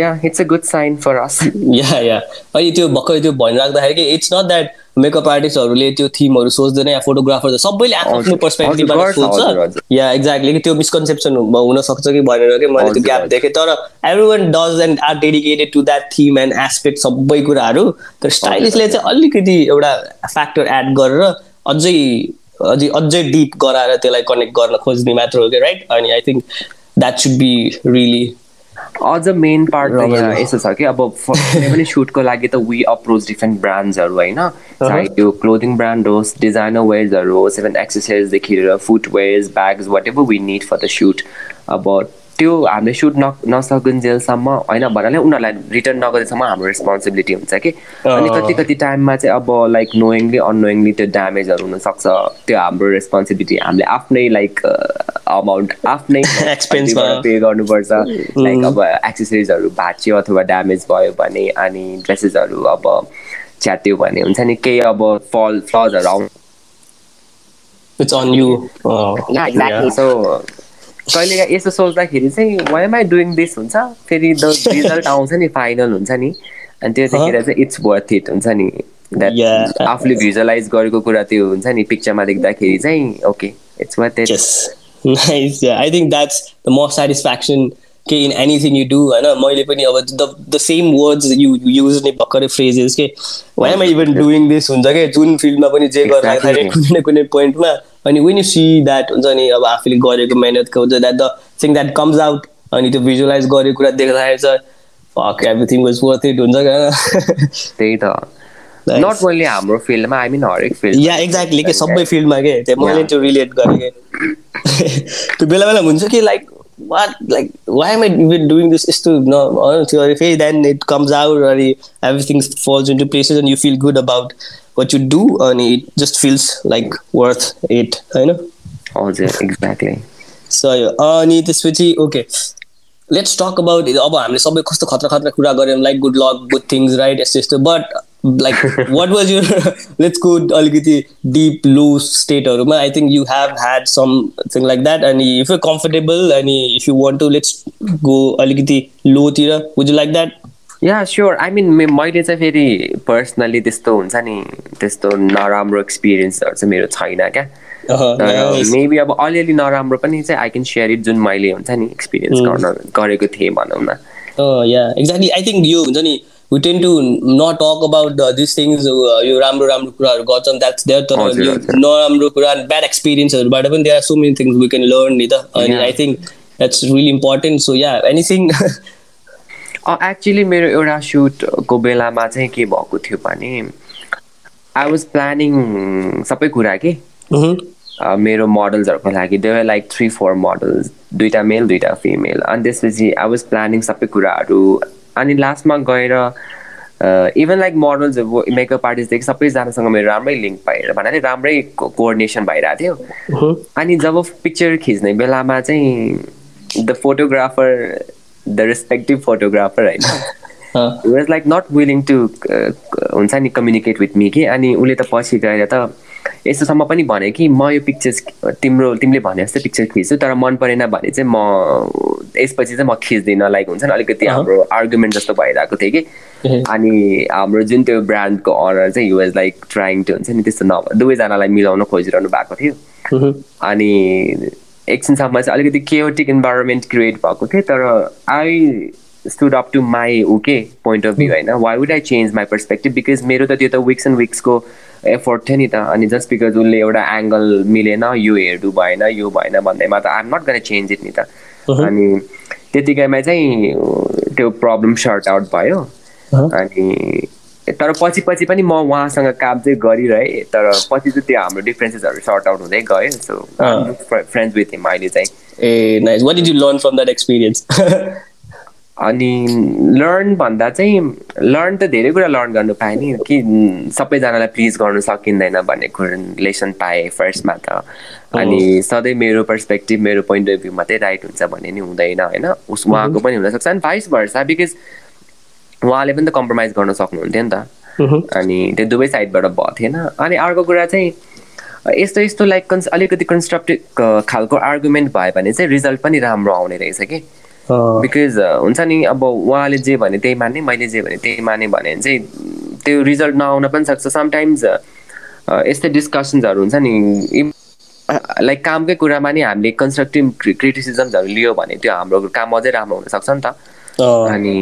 yeah it's a good sign for us yeah yeah अहिले त्यो भर्खर त्यो भनिराख्दाखेरि कि इट्स नट द्याट मेकअप आर्टिस्टहरूले त्यो थिमहरू सोच्दैन या फोटोग्राफर सबैले आफ्नो पर्सपेक्टिभबाट सोच्छ। या एक्ज्याक्टली कि त्यो मिसकन्सेप्सन हुनसक्छ कि भनेर कि मैले त्यो ग्याप देखेँ। तर every one does and are dedicated to that theme and aspect सबै कुराहरू। तर स्टाइलिसले चाहिँ अलिकति एउटा फ्याक्टर एड गरेर अझै अझै अझै डिप गराएर त्यसलाई कनेक्ट गर्न खोज्ने मात्र हो कि राइट अनि I think that should be really अझ मेन पार्ट त यहाँ यस्तो छ कि अब कुनै पनि सुटको लागि त वी अप्रोच डिफ्रेन्ट ब्रान्ड्सहरू होइन चाहे त्यो क्लोदिङ ब्रान्ड होस् डिजाइनर वेयर्सहरू होस् इभन एक्सेसरिजदेखि लिएर footwears bags whatever we need for the suit अब त्यो हामीले सुट न नसकुन्जेलसम्म होइन भन्नाले उनीहरूलाई रिटर्न नगरेसम्म हाम्रो रेस्पोन्सिबिलिटी हुन्छ कि? अनि कति कति टाइममा चाहिँ अब लाइक नोइङली अनोइङली त्यो ड्यामेजहरू हुनसक्छ। त्यो हाम्रो रेस्पोन्सिबिलिटी हामीले आफ्नै लाइक अमाउन्ट आफ्नै एक्सपेन्समा पे गर्नुपर्छ। लाइक अब एक्सेसरिजहरू भाँच्यो अथवा ड्यामेज भयो भने अनि ड्रेसेसहरू अब च्यात्यो भने हुन्छ नि केही अब फल फ्लजहरू आउनु It's on you. Oh, yeah, exactly. Yeah. So कहिले यस्तो सोच्दाखेरि चाहिँ why am I doing this हुन्छ फेरि द रिजल्ट आउँछ नि फाइनल हुन्छ नि अनि त्यतिखेर चाहिँ इट्स वर्थ इट हुन्छ नि द्याट आफूले भिजुअलाइज गरेको कुरा त्यो हुन्छ नि पिक्चरमा देख्दाखेरि चाहिँ okay it's worth it I think that's the most satisfaction के इन एनिथिङ यु डु होइन मैले पनि अब the the same words you use नै भर्खरै फ्रेजेस के why am even doing this हुन्छ क्या जुन फिल्डमा पनि जे गर्दाखेरि कुनै न कुनै पोइन्टमा अनि वेन यु सी द्याट हुन्छ नि अब आफूले गरेको मेहनतको हुन्छ that the thing that comes out अनि त्यो भिजुलाइज गरेको कुरा देख्दाखेरि चाहिँ fuck everything was worth it हुन्छ क्या त्यही त। नट ओन्ली हाम्रो फिल्डमा आई मिन हरेक फिल्ड या एक्ज्याक्टली के सबै फिल्डमा के? त्यो मैले त्यो रिलेट गरेँ कि? त्यो बेला बेला हुन्छ कि like like why am I even doing this यस्तो न त्यो अरे फेरि देन इट कम्स आउट अनि everything falls into places and you feel good about what you do and it just feels like worth it होइन हजुर exactly so अनि त्यसपछि ओके लेट्स टक अबाउट अब हामीले सबै कस्तो खतरा खतरा कुरा गऱ्यौँ like good luck good things right यस्तो यस्तो but like what was your let's go अलिकति deep low स्टेटहरूमा I think you have had something like that अनि इफ यु कम्फर्टेबल अनि if you want to let's go अलिकति लोतिर would you like that yeah sure I mean मैले चाहिँ फेरि personally त्यस्तो हुन्छ नि त्यस्तो नराम्रो एक्सपिरियन्सहरू चाहिँ मेरो छैन क्या मेबी अब अलिअलि नराम्रो पनि चाहिँ आई क्यान सेयर इट जुन मैले हुन्छ नि एक्सपिरियन्स गर्न गरेको थिएँ भनौँ न या एक्ज्याक्टली आई थिङ्क यो हुन्छ नि we tend to not talk about this things यो राम्रो राम्रो कुराहरू गर्छन् द्याट्स देयर तर यो नराम्रो कुरा ब्याड एक्सपिरियन्सहरूबाट पनि there are so many things we can learn नि त अनि I think that's really important so yeah anything actually मेरो एउटा सुटको बेलामा चाहिँ के भएको थियो भने आई वाज प्लानिङ सबै कुरा के? मेरो मोडल्सहरूको लागि देव लाइक थ्री फोर मोडल्स दुइटा मेल दुइटा फिमेल अनि त्यसपछि आई वाज प्लानिङ सबै कुराहरू अनि लास्टमा गएर इभन लाइक मोडल्स मेकअप आर्टिस्टदेखि सबैजनासँग मेरो राम्रै लिङ्क भएर भन्नाले राम्रै कोअर्डिनेसन भइरहेको थियो। अनि जब पिक्चर खिच्ने बेलामा चाहिँ the photographer the respective photographer होइन was like not willing to हुन्छ नि कम्युनिकेट विथ मी कि। अनि उसले त पछि गएर त यस्तोसम्म पनि भने कि म यो पिक्चर्स तिम्रो तिमीले भने जस्तै पिक्चर खिच्छु तर मन परेन भने चाहिँ म यसपछि चाहिँ म खिच्दिनँ। लाइक हुन्छ नि अलिकति हाम्रो आर्गुमेन्ट जस्तो भइरहेको थियो कि। अनि हाम्रो जुन त्यो ब्रान्डको अनर चाहिँ युएज लाइक ट्राइङ टु हुन्छ नि त्यस्तो नभए दुवैजनालाई मिलाउन खोजिरहनु भएको थियो। अनि एकछिनसम्म चाहिँ अलिकति केओटिक इन्भाइरोमेन्ट क्रिएट भएको थियो तर I stood up to my okay point of view होइन। Why would I change my perspective because मेरो त त्यो त विक्स एन्ड विक्सको एफोर्ट थियो नि त. अनि जस्ट बिकज उसले एउटा एङ्गल मिलेन यो हेर्नु भएन यो भएन भन्दैमा त I'm not gonna change it नि त. अनि त्यतिकैमा चाहिँ त्यो प्रब्लम सर्ट आउट भयो। अनि तर पछि पछि पनि म उहाँसँग काम चाहिँ गरिरहेँ तर पछि चाहिँ त्यो हाम्रो डिफ्रेन्सेसहरू सर्ट आउट हुँदै गयो। सो फ्रेन्ड्स विथ हिम अहिले चाहिँ। ए nice what did you learn from that experience अनि लर्न भन्दा चाहिँ लर्न त धेरै कुरा लर्न गर्नु पाएँ नि कि सबैजनालाई प्लिज गर्नु सकिँदैन भन्ने कुरा लेसन पाएँ फर्स्टमा त। अनि सधैँ मेरो पर्सपेक्टिभ मेरो पोइन्ट अफ भ्यू मात्रै राइट हुन्छ भन्ने नि हुँदैन होइन? उस उहाँको पनि हुनसक्छ अनि भाइस भर्सा बिकज उहाँले पनि त कम्प्रोमाइज गर्न सक्नुहुन्थ्यो नि त। अनि त्यो दुवै साइडबाट भएको थिएन अनि अर्को कुरा चाहिँ यस्तो यस्तो लाइक कन्स अलिकति कन्स्ट्रक्टिभ खालको आर्गुमेन्ट भयो भने चाहिँ रिजल्ट पनि राम्रो आउने रहेछ कि? बिकज हुन्छ नि अब उहाँले जे भने त्यही माने मैले जे भने त्यही माने भने चाहिँ त्यो रिजल्ट नआउन पनि सक्छ। समटाइम्स यस्तै डिस्कसन्सहरू हुन्छ नि लाइक कामकै कुरामा नि हामीले कन्स्ट्रक्टिभ क्रिटिसिजम्सहरू लियो भने त्यो हाम्रो काम अझै राम्रो हुनसक्छ नि त। अनि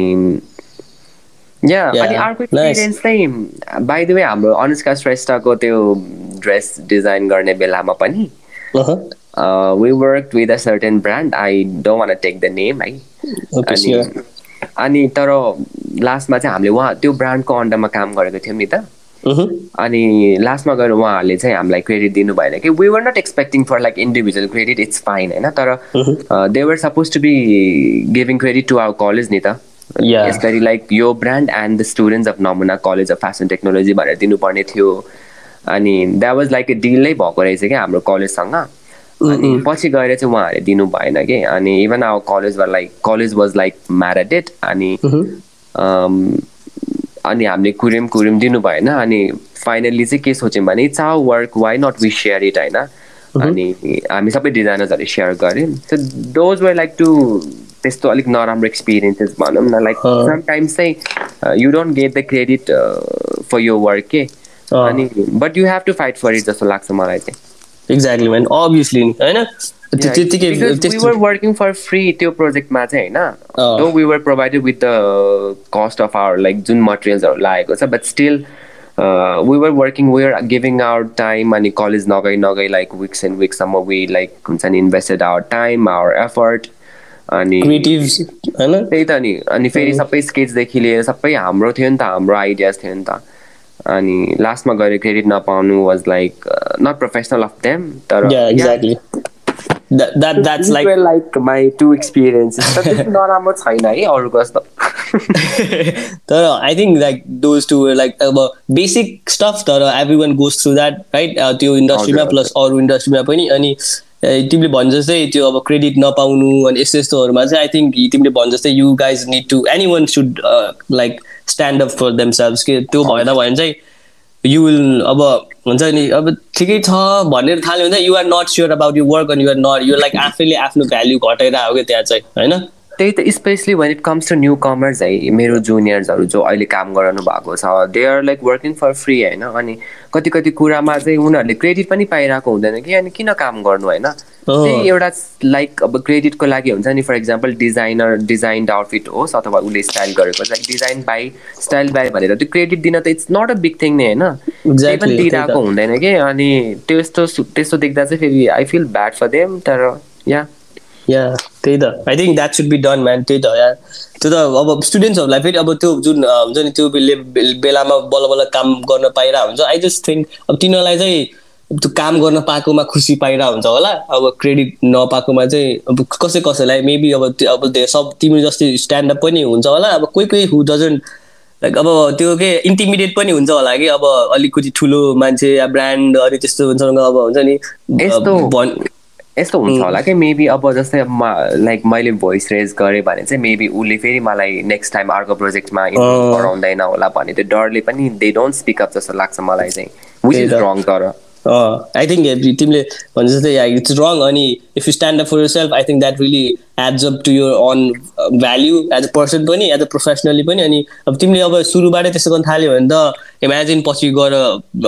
या अनि अर्को एक्सपिरियन्स चाहिँ बाई द वे हाम्रो अनुष्का श्रेष्ठको त्यो ड्रेस डिजाइन गर्ने बेलामा पनि we work with a certain brand I don't want take the name है अनि अनि तर लास्टमा चाहिँ हामीले उहाँ त्यो ब्रान्डको अन्डरमा काम गरेको थियौँ नि त। अनि लास्टमा गएर उहाँहरूले चाहिँ हामीलाई क्रेडिट दिनु भएन कि। We were not expecting for like individual credit it's fine होइन? तर they were supposed to be giving credit to our college नि त यसरी लाइक यो brand and the students of Namuna college of fashion technology भनेर दिनुपर्ने थियो। अनि that was like a delay भएको रहेछ क्या हाम्रो कलेजसँग अनि पछि गएर चाहिँ उहाँहरूले दिनु भएन कि? अनि इभन अब college like college was like marauded अनि अनि हामीले कुरिम कुरिम दिनु भएन। अनि फाइनल्ली चाहिँ के सोच्यौँ भने it's our work why not we share it होइन? अनि हामी सबै डिजाइनर्सहरूले सेयर गऱ्यौँ। So those were like to त्यस्तो अलिक नराम्रो एक्सपिरियन्सेस भनौँ न। लाइक समटाइम्स चाहिँ you don't get the credit for your work के? अनि but you have to fight for it जस्तो लाग्छ मलाई चाहिँ। एक्ज्याक्टली म्यान अभियसली होइन? We were working for free त्यो प्रोजेक्टमा चाहिँ होइन? We were provided with the cost of our like जुन मटेरियल्सहरू लागेको छ but still we were working we are giving our time अनि कलेज नगई नगई लाइक विक्स एन्ड विक्ससम्म वी लाइक हुन्छ नि invested our time our effort अनि त्यही त नि अनि फेरि सबै स्केचदेखि लिएर सबै हाम्रो थियो नि त हाम्रो आइडियाज थियो नि त। अनि लास्टमा गएर क्रेडिट नपाउनु was like not professional of them तर नराम्रो छैन है अरूको जस्तो तर I think like those to like अब बेसिक स्टफ तर every one goes through that right त्यो इन्डस्ट्रीमा प्लस अरू इन्डस्ट्रीमा पनि अनि तिमीले भन् जस्तै त्यो अब क्रेडिट नपाउनु अनि यस्तो यस्तोहरूमा चाहिँ आई थिङ्क तिमीले भन् जस्तै you guys need to any one should like stand up for themselves के त्यो भएन भने चाहिँ यु विल अब हुन्छ नि अब ठिकै छ भनेर थाल्यो भने you're not sure about you work अनि युआर नट यु लाइक आफैले आफ्नो भ्याल्यु घटाइरहेको क्या त्यहाँ चाहिँ होइन? त्यही त especially when it comes to newcomers है मेरो जुनियर्सहरू जो अहिले काम गराउनु भएको छ they are like working for free होइन? अनि कति कति कुरामा चाहिँ उनीहरूले क्रेडिट पनि पाइरहेको हुँदैन कि अनि किन काम गर्नु होइन? त्यही एउटा लाइक अब क्रेडिटको लागि हुन्छ नि for example designer designed outfit होस् अथवा उसले स्टाइल गरेको like design by style by भनेर त्यो क्रेडिट दिन त it's not a big thing नै होइन? त्यही पनि दिइरहेको हुँदैन कि अनि त्यस्तो त्यस्तो देख्दा चाहिँ फेरि I feel bad for them तर या या त्यही त. I think that should be done man त्यही त या त्यो त अब स्टुडेन्ट्सहरूलाई फेरि अब त्यो जुन हुन्छ नि त्यो बेलामा बल्ल बल्ल काम गर्न पाइरहेको हुन्छ। आई जस्ट थिङ्क अब तिनीहरूलाई चाहिँ त्यो काम गर्न पाएकोमा खुसी पाइरहेको हुन्छ होला। अब क्रेडिट नपाएकोमा चाहिँ अब कसै कसैलाई मेबी अब अब सब तिमी जस्तै स्ट्यान्डअप पनि हुन्छ होला। अब कोही कोही हु डजन्ट लाइक अब त्यो के इन्टिमिडिएट पनि हुन्छ होला कि अब अलिकति ठुलो मान्छे या ब्रान्ड अनि त्यस्तो हुन्छ अब हुन्छ नि यस्तो हुन्छ होला कि मेबी अब जस्तै लाइक मैले भोइस रेज गरेँ भने चाहिँ मेबी उसले फेरि मलाई नेक्स्ट टाइम अर्को प्रोजेक्टमा गराउँदैन होला भन्ने त्यो डरले पनि दे डोन्ट स्पिक अप जस्तो लाग्छ मलाई चाहिँ विच इज रङ तर। आई थिङ्क तिमीले भने जस्तै इट्स रङ अनि if you stand up for yourself I think that really adds up to your own value as a person पनि एज अ प्रोफेसनली पनि अनि अब तिमीले अब सुरुबाटै त्यस्तो गर्न थाल्यो भने त इमेजिन पछि गएर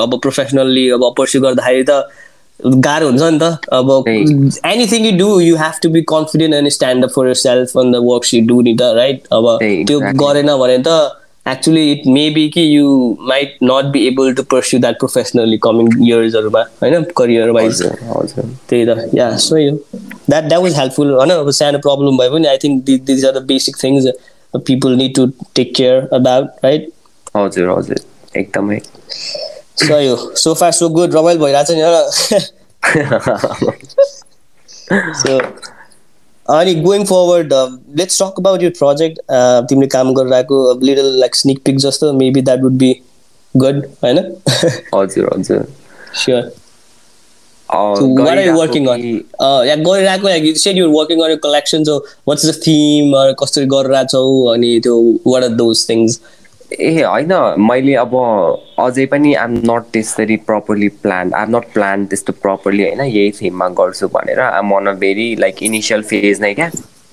अब प्रोफेसनली अब पर्स्यु गर्दाखेरि त गाह्रो हुन्छ नि त। अब anything you do you have to be confident and stand up for yourself on the works you do नि त राइट अब त्यो गरेन भने त एक्चुली इट मे बी कि you might not be able to pursue that professionally coming इयर्सहरूमा होइन? Career wise त्यही त। या सो यो द्याट द्याट वाज हेल्पफुल होइन? अब सानो प्रब्लम भए पनि I think these are the basic things people need to take care about right हजुर हजुर। एकदमै। सही हो सो फार सो गुड रमाइलो भइरहेको छ नि अनि going forward let's talk about your project तिमीले काम गरिरहेको लिटल लाइक स्निक पिक जस्तो maybe that would be good होइन हजुर हजुर sure what are you working on? Yeah गरिरहेको कसरी गरिरहेछौ अनि त्यो वाट आर दोज थिङ्स ए होइन मैले अब अझै पनि आइएम नट त्यसरी properly plan I'm not plan त्यस्तो प्रपरली होइन यही थिममा गर्छु भनेर I'm on a very like initial phase नै क्या।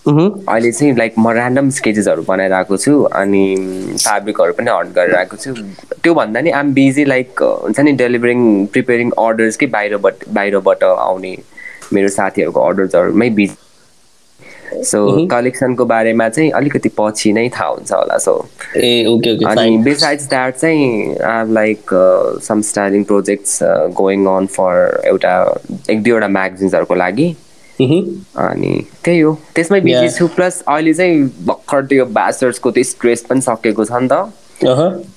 अहिले चाहिँ लाइक म ऱ्यान्डम स्केचेसहरू बनाइरहेको छु अनि फेब्रिकहरू पनि हट गरिरहेको छु। त्योभन्दा नि आइम बिजी लाइक हुन्छ नि डेलिभरिङ प्रिपेरिङ अर्डर्स कि बाहिरबाट बाहिरबाट आउने मेरो साथीहरूको अर्डर्सहरूमै बिजी सो कलेक्सनको बारेमा चाहिँ अलिकति पछि नै थाहा हुन्छ होला। सो अनि बिसाइड्स द्याट चाहिँ I like some styling projects going on for एउटा एक दुईवटा म्यागजिन्सहरूको लागि। अनि त्यही हो। त्यसमै बिजी छु प्लस अहिले चाहिँ भर्खर त्यो ब्याचलर्सको त्यो स्ट्रेस पनि सकेको छ नि त।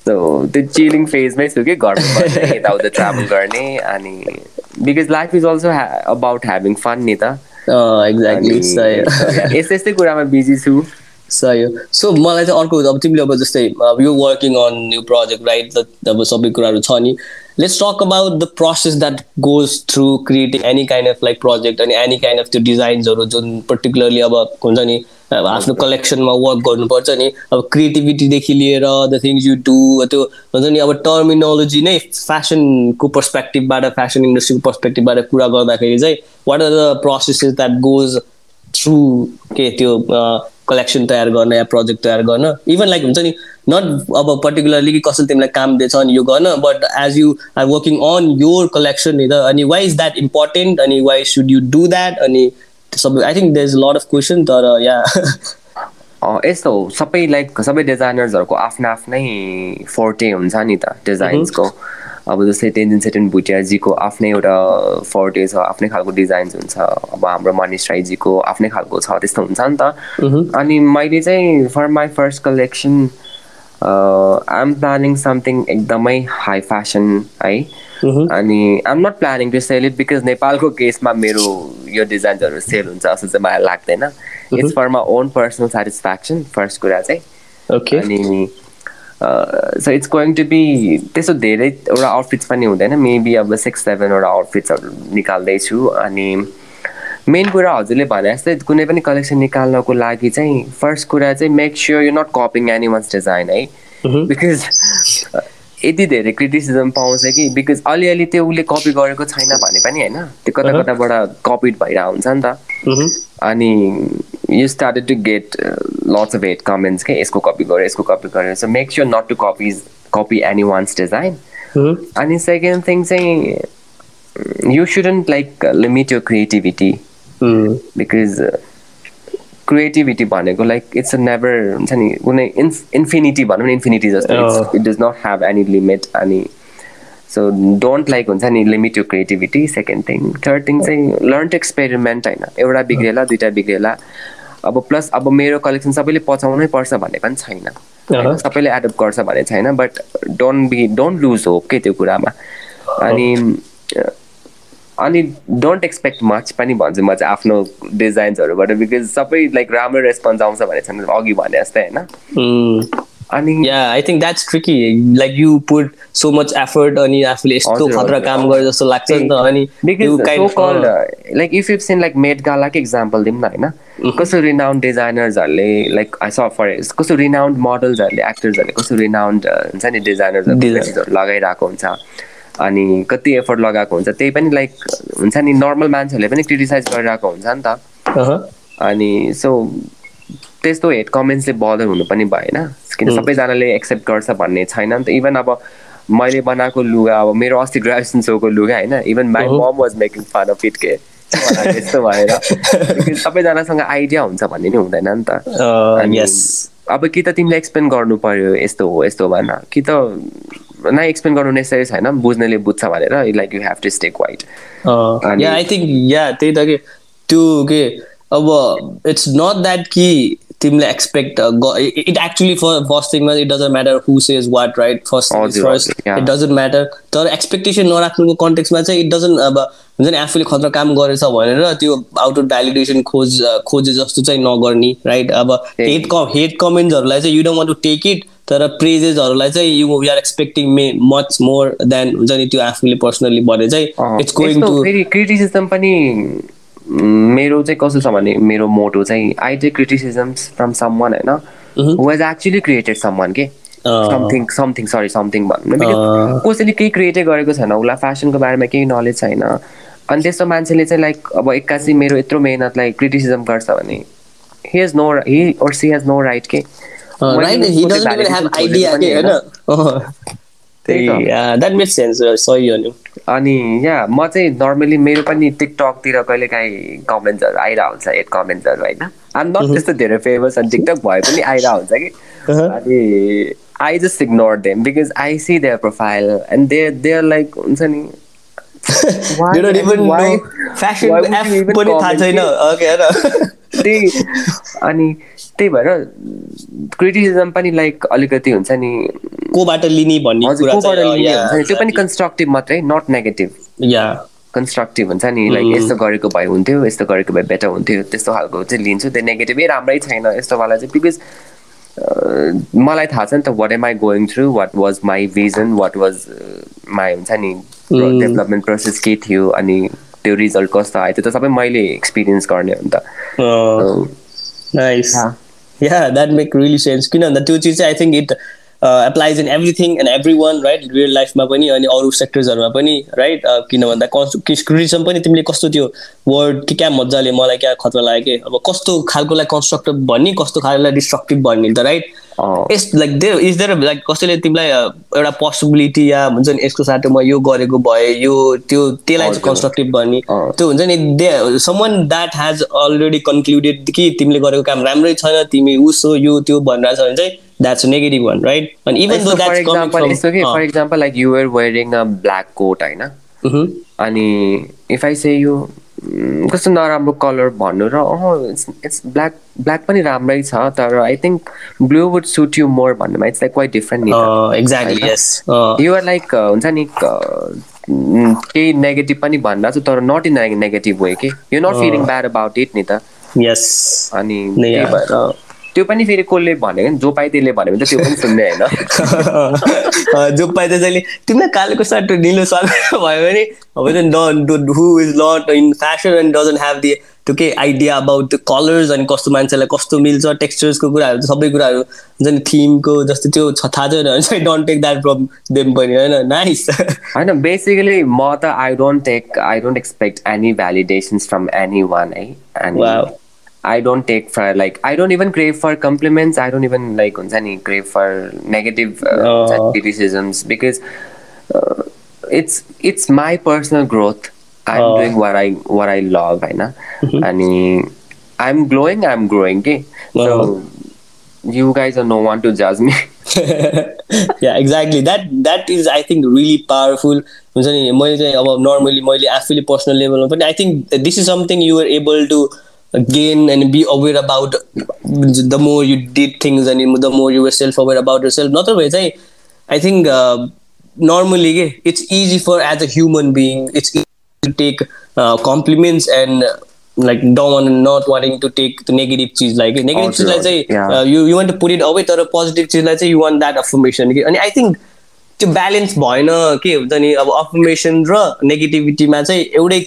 त्यो चिलिङ फेजमै छु कि घरमा यताउता ट्राभल गर्ने अनि because life is also about having fun नि त। एक्ज्याक्टली यस्तै यस्तै कुरामा बिजी छु। सही हो सो मलाई चाहिँ अर्को अब तिमीले अब जस्तै अब यो working on new project right अब सबै कुराहरू छ नि। Let's talk about the process that goes through creating any kind of like project अनि एनी काइन्ड अफ त्यो डिजाइन्सहरू जुन पर्टिकुलरली अब हुन्छ नि अब आफ्नो कलेक्सनमा वर्क गर्नुपर्छ नि। अब क्रिएटिभिटीदेखि लिएर द थिङ्स यु डु त्यो हुन्छ नि अब टर्मिनोलोजी नै फेसनको पर्सपेक्टिभबाट फेसन इन्डस्ट्रीको पर्सपेक्टिभबाट कुरा गर्दाखेरि चाहिँ what are the processes that goes through के त्यो कलेक्सन तयार गर्न या प्रोजेक्ट तयार गर्न? इभन लाइक हुन्छ नि नट अब पर्टिकुलरली कि कसैले तिमीलाई काम दिएछ अनि यो गर्न but as you are working on your collection नि त अनि वाइ इज द्याट इम्पोर्टेन्ट अनि why should you do that अनि सबै I think there is lot of question तर या यस्तो हो सबै लाइक सबै डिजाइनर्सहरूको आफ्नो आफ्नै फोर्टे हुन्छ नि त डिजाइन्सको अब जस्तै तेन्जिन सेटेन भुटियाजीको आफ्नै एउटा फोर्टे छ आफ्नै खालको डिजाइन्स हुन्छ। अब हाम्रो मनिष राईजीको आफ्नै खालको छ त्यस्तो हुन्छ नि त। अनि मैले चाहिँ for my first collection I am planning something एकदमै हाई फेसन है। अनि I am not planning to sell it because नेपालको केसमा मेरो यो डिजाइन्सहरू सेल हुन्छ जस्तो चाहिँ मलाई लाग्दैन it's for my own personal satisfaction first कुरा चाहिँ अनि so it's going to be त्यस्तो धेरैवटा आउटफिट्स पनि हुँदैन मेबी अब सिक्स सेभेनवटा आउटफिट्सहरू निकाल्दैछु अनि मेन कुरा हजुरले भने जस्तै कुनै पनि कलेक्सन निकाल्नको लागि चाहिँ फर्स्ट कुरा चाहिँ make sure you not copying any one's design है बिकज यति धेरै क्रिटिसिजम पाउँछ कि? बिकज अलिअलि त्यो उसले कपी गरेको छैन भने पनि होइन त्यो कता कताबाट कपिड भइरहेको हुन्छ नि त। अनि you started to get lots of hate comments के यसको कपी गऱ्यो यसको कपी गऱ्यो so make sure not to copy copy anyone's design अनि सेकेन्ड थिङ चाहिँ यु सुडन्ट लाइक लिमिट यो क्रिएटिभिटी बिकज क्रिएटिभिटी भनेको लाइक इट्स अ नेभर हुन्छ नि कुनै इन्फ इन्फिनिटी भनौँ न इन्फिनिटी जस्तो it does not have any limit अनि सो डोन्ट लाइक हुन्छ नि लिमिट यो creativity second thing third thing चाहिँ लर्न टु एक्सपेरिमेन्ट होइन एउटा बिग्रेला दुइटा बिग्रेला अब प्लस अब मेरो कलेक्सन सबैले पचाउनै पर्छ भन्ने पनि छैन। सबैले एडप्ट गर्छ भन्ने छैन but don't be don't lose hope के त्यो कुरामा। अनि अनि डोन्ट एक्सपेक्ट मच पनि भन्छु म चाहिँ आफ्नो डिजाइन्सहरूबाट बिकज सबै लाइक राम्रो रेस्पोन्स आउँछ भने छैन अघि भने जस्तै होइन? अनि yeah I think that's tricky like you put so much effort अनि आफूले यस्तो खतरा काम गरे जस्तो लाग्छ नि त अनि like if you seen like Met गालाकै example दिउँ न होइन? कस्तो रिनाउन्ड डिजाइनर्सहरूले लाइक आई स फर कस्तो रिनाउन्ड मोडल्सहरूले एक्टर्सहरूले कस्तो रिनाउन्ड हुन्छ नि डिजाइनर्सहरू लगाइरहेको हुन्छ। अनि कति एफोर्ट लगाएको हुन्छ त्यही पनि लाइक हुन्छ नि नर्मल मान्छेहरूले पनि क्रिटिसाइज गरिरहेको हुन्छ नि त। अनि सो त्यस्तो हेड कमेन्ट्सले बदर हुनु पनि भएन। किन सबैजनाले एक्सेप्ट गर्छ भन्ने छैन नि त। इभन अब मैले बनाएको लुगा अब मेरो अस्ति ग्रेजुएसन सोको लुगा होइन even my mom was making fun of it के। त्यस्तो भएर। सबैजनासँग आइडिया हुन्छ भन्ने नि हुँदैन नि त। अब कि त तिमीले एक्सप्लेन गर्नु पर्यो यस्तो हो यस्तो भन। कि त नै एक्सप्लेन गर्नु नेसेसरी छैन बुझ्नेले बुझ्छ भनेर like you have to stay quiet I think yeah त्यही त के त्यो के अब इट्स नट द्याट कि तिमीले expect it actually first थिङमा it doesn't matter who says what right first first it doesn't matter तर एक्सपेक्टेसन नराख्नुको कन्टेक्समा चाहिँ इट डजन्ट अब हुन्छ नि आफूले खतरा काम गरेछ भनेर त्यो आउट अफ भ्यालिडेसन खोज खोजे जस्तो चाहिँ नगर्ने राइट अब हेड कम हेड कमेन्ट्सहरूलाई चाहिँ you don't want to take it तर प्रेजेसहरूलाई चाहिँ you we are expecting may much more than हुन्छ नि त्यो आफूले पर्सनली भने चाहिँ इट्स गोइङ टु क्रिटिसिजम पनि मेरो चाहिँ कस्तो छ भने मेरो मोटो चाहिँ I take criticisms from some one होइन has actually created some one के समथिङ समथिङ सरी समथिङ भन्नु कसैले केही क्रिएटै गरेको छैन उसलाई फेसनको बारेमा केही नलेज छैन। अनि त्यस्तो मान्छेले चाहिँ लाइक अब एक्कासी मेरो यत्रो मेहनतलाई क्रिटिसिजम गर्छ भने he has no he or she has no right के अनि या म चाहिँ नर्मली मेरो पनि टिकटकतिर कहिले काहीँ कमेन्ट्सहरू आइरहेको हुन्छ हेड कमेन्ट्सहरू होइन आम नट त्यस्तो धेरै फेमस अनि टिकटक भए पनि आइरहेको हुन्छ कि अनि I just ignore them because I see their profile and they they're like हुन्छ नि त्यही अनि त्यही भएर क्रिटिसिजम पनि लाइक अलिकति हुन्छ नि। कोबाट लिने भन्ने त्यो पनि कन्स्ट्रक्टिभ मात्रै नट नेगेटिभ या। कन्स्ट्रक्टिभ हुन्छ नि लाइक यस्तो गरेको भए हुन्थ्यो यस्तो गरेको भए बेटर हुन्थ्यो त्यस्तो खालको चाहिँ लिन्छु। त्यो नेगेटिभै राम्रै छैन यस्तोवाला चाहिँ बिकज मलाई थाहा छ नि त what am I going through what was my vision what was my हुन्छ नि डेभलपमेन्ट प्रोसेस के थियो? अनि त्यो रिजल्ट कस्तो आयो? त्यो त सबै मैले एक्सपिरियन्स गर्ने हो नि त। Nice yeah that make really sense किन भन्दा त्यो चिज चाहिँ I think it applies in everything and every one right real लाइफमा पनि अनि अरू सेक्टर्सहरूमा पनि राइट किन भन्दा क्रिटिजम पनि तिमीले कस्तो त्यो वर्ड कि क्या मजाले मलाई क्या खतरा लाग्यो कि? अब कस्तो खालकोलाई कन्स्ट्रक्टिभ भन्ने कस्तो खालकोलाई डिस्ट्रक्टिभ भन्ने त right yes like they is there like कसैले तिमीलाई एउटा पोसिबिलिटी या हुन्छ नि यसको साथै म यो गरेको भए यो त्यो त्यसलाई चाहिँ कन्स्ट्रक्टिभ भन्ने। त्यो हुन्छ नि they someone that has already concluded कि तिमीले गरेको काम राम्रै छैन तिमी उसो यो त्यो भनिरहेको छ भने चाहिँ that's a negative one, right? And even so though that's for example, coming it's okay. uh, for example, like you were wearing a black coat, होइन अनि इफ आई से यो कस्तो नराम्रो कलर भन्नु र अह इट्स इट्स ब्ल्याक ब्ल्याक पनि राम्रै छ तर I think blue would suit you more भन्नुमा it's like quite different exactly yes you're like हुन्छ नि केही नेगेटिभ पनि भनिरहेको छु तर नट इन नेगेटिभ वे के you not feeling bad about it नि त यस अनि त्यही भएर त्यो पनि फेरि कसले भनेको नि? जो पाइ त्यसले भन्यो भने त त्यो पनि सुन्ने होइन। जो पाइ त्यसैले। तिमीलाई कालेको सर्ट निलो सर्ट भयो भने अब who is not in fashion and doesn't have the त्यो के आइडिया अबाउट त्यो कलर्स अनि कस्तो मान्छेलाई कस्तो मिल्छ टेक्स्चर्सको कुराहरू सबै कुराहरू हुन्छ नि थिमको जस्तो त्यो थाहा छैन भने चाहिँ don't take that from them पनि होइन। नाइस होइन बेसिकली म त I don't take I don't expect any validations from any one है and I don't take for like I don't even crave for compliments. I don't even like any crave for negative uh, oh. criticisms because uh, it's it's my personal growth. I'm oh. doing what I what I love, I know, mm-hmm. and I'm glowing. I'm growing. Okay, oh. so you guys are no one to judge me. yeah, exactly. That that is I think really powerful. हुन्छ नि मैले चाहिँ अब normally मैले आफैले personal लेभलमा पनि I think this is something you're able to gain and be aware about the more you did things and the more you were self-aware about yourself नत्र चाहिँ I think uh, normally it's easy for as a human being it's easy to take uh, compliments and like don't want not wanting to take the negative cheese like negative cheese like say yeah. uh, you, you want to put it away तर positive cheese like say you want that affirmation and I think त्यो balance भएन के हुन्छ नि अब affirmation र नेगेटिभिटीमा चाहिँ एउटै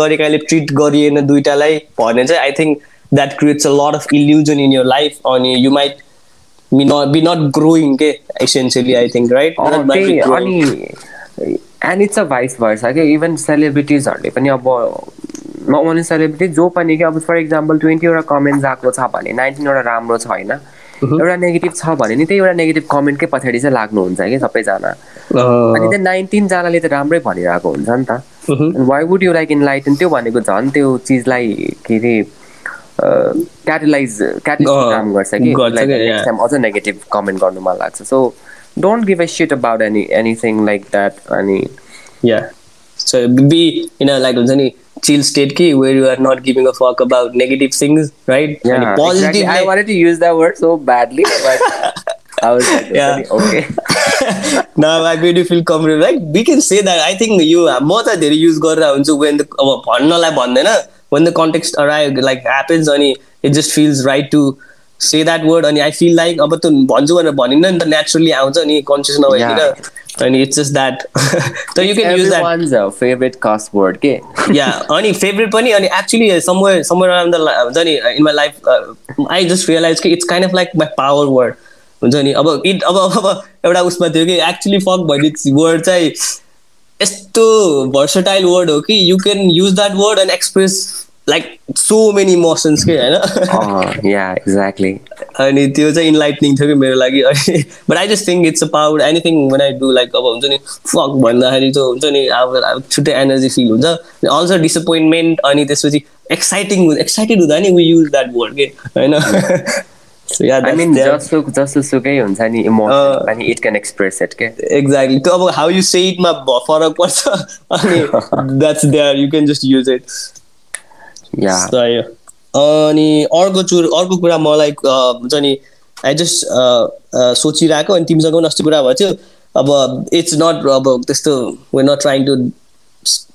तरिकाले ट्रिट गरिएन दुइटालाई भने चाहिँ I think that creates a lot of illusion in your life अनि you might be not be not growing के एसेन्सियली आई थिङ्क राइट अनि and it's a vice versa क्या इभन सेलिब्रिटिजहरूले पनि अब नआउने सेलिब्रिटी जो पनि कि अब फर इक्जाम्पल ट्वेन्टीवटा कमेन्ट्स आएको छ भने नाइन्टिनवटा राम्रो छ होइन एउटा नेगेटिभ छ भने नि त्यही एउटा नेगेटिभ कमेन्टकै पछाडि चाहिँ लाग्नुहुन्छ कि सबैजना। अनि त्यहाँ नाइन्टिनजनाले त राम्रै भनिरहेको हुन्छ नि त why would you like in light त्यो भनेको झन् त्यो चिजलाई के अरे क्याटलाइज क्याटलाइज काम गर्छ कि अझ नेगेटिभ कमेन्ट गर्नु मन लाग्छ so don't give a shit about any anything like that अनि yeah so be in like हुन्छ नि chill state key where you are not giving a fuck about negative things, right? Yeah, positive. Exactly. I wanted to use that word so badly, but I was like, yeah, okay. now I made you feel comfortable. Like we can say that. I think you more than they use गरेर हुन्छ when the अब भन्नलाई भन्दैन when the context arrive like happens अनि it just feels right to say that word अनि I feel like अब त भन्छु भनेर भनिन्न नि त naturally आउँछ अनि कन्सियस नभइकन and it's just that so you can use that everyone's a favorite cuss word okay yeah only favorite funny and actually uh, somewhere somewhere around the uh, in my life uh, i just realized it's kind of like my power word हुन्छ नि? अब it अब अब एउटा उसमा थियो कि actually fuck भन्ने वर्ड चाहिँ यस्तो भर्सटाइल वर्ड हो कि you can use that word and express like so many emotions के होइन? एक्ज्याक्टली अनि त्यो चाहिँ इन्लाइटनिङ थियो कि मेरो लागि। अनि but I just think it's about anything one I do like अब हुन्छ नि फक भन्दाखेरि चाहिँ हुन्छ नि अब छुट्टै एनर्जी फिल हुन्छ। अल्सो डिसपोइन्टमेन्ट अनि त्यसपछि एक्साइटिङ एक्साइटेड हुँदा नि वी युज द्याट वर्ड के होइन? जसुकै हुन्छ नि अनि इट क्यान एक्सप्रेस इट के एक्ज्याक्टली त्यो अब हाउ यु से इटमा फरक पर्छ? अनि that's there you can just use it अनि अर्को चुर अर्को कुरा मलाई हुन्छ नि आई जस्ट सोचिरहेको अनि तिमीसँग पनि अस्ति कुरा भएको थियो। अब इट्स नट अब त्यस्तो वे नट ट्राइङ टु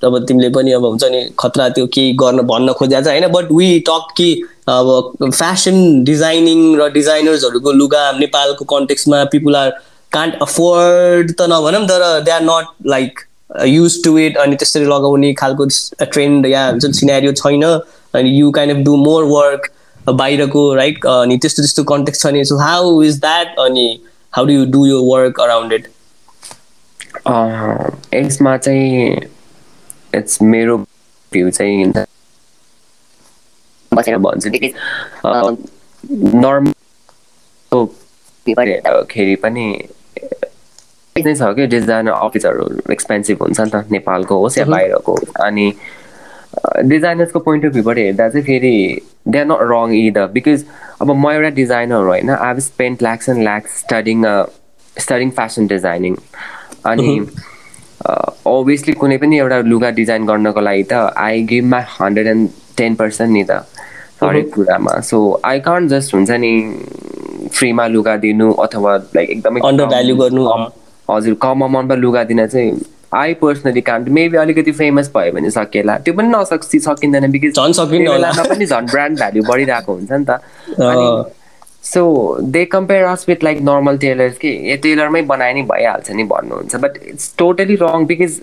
अब तिमीले पनि अब हुन्छ नि खतरा त्यो केही गर्न भन्न खोजेको छ होइन? बट वी टक कि अब फेसन डिजाइनिङ र डिजाइनर्सहरूको लुगा नेपालको कन्टेक्समा पिपुल आर कान्ट अफोर्ड त नभनौँ तर they are not like used to it अनि त्यसरी लगाउने खालको ट्रेन्ड या हुन्छ सिनेरियो छैन अनि you kind of do more work बाहिरको राइट अनि त्यस्तो त्यस्तो कन्टेक्ट छ नि। सो हाउ इज द्याट अनि हाउ डु यु डु यो वर्क अराउन्ड इट यसमा चाहिँ इट्स मेरो भ्यू चाहिँ बसेर भन्छु। नर्मल हेर्दाखेरि पनि नै छ कि? डिजाइनर अफिसहरू एक्सपेन्सिभ हुन्छ नि त नेपालको होस् या बाहिरको अनि डिजाइनर्सको पोइन्ट अफ भ्यूबाट हेर्दा चाहिँ फेरि they are not wrong either because अब म एउटा डिजाइनर होइन I have spend lakhs and lakhs studying studying fashion designing अनि अभियसली कुनै पनि एउटा लुगा डिजाइन गर्नको लागि त I give my hundred and ten percent नि त हरेक कुरामा। सो आई कान्ट जस्ट हुन्छ नि फ्रीमा लुगा दिनु अथवा लाइक एकदमै अन्डर भ्याल्यु गर्नु। हजुर कम अमाउन्टमा लुगा दिन चाहिँ आई पर्सनली कान्ट मेबी अलिकति फेमस भयो भने सकेला त्यो पनि नसक् सकिँदैन बिकज झन् सकिँदैन पनि झन् ब्रान्ड भ्याल्यु बढिरहेको हुन्छ नि त। So they compare us with like normal tailors कि ए टेलरमै बनाए नि भइहाल्छ नि भन्नुहुन्छ but it's totally wrong because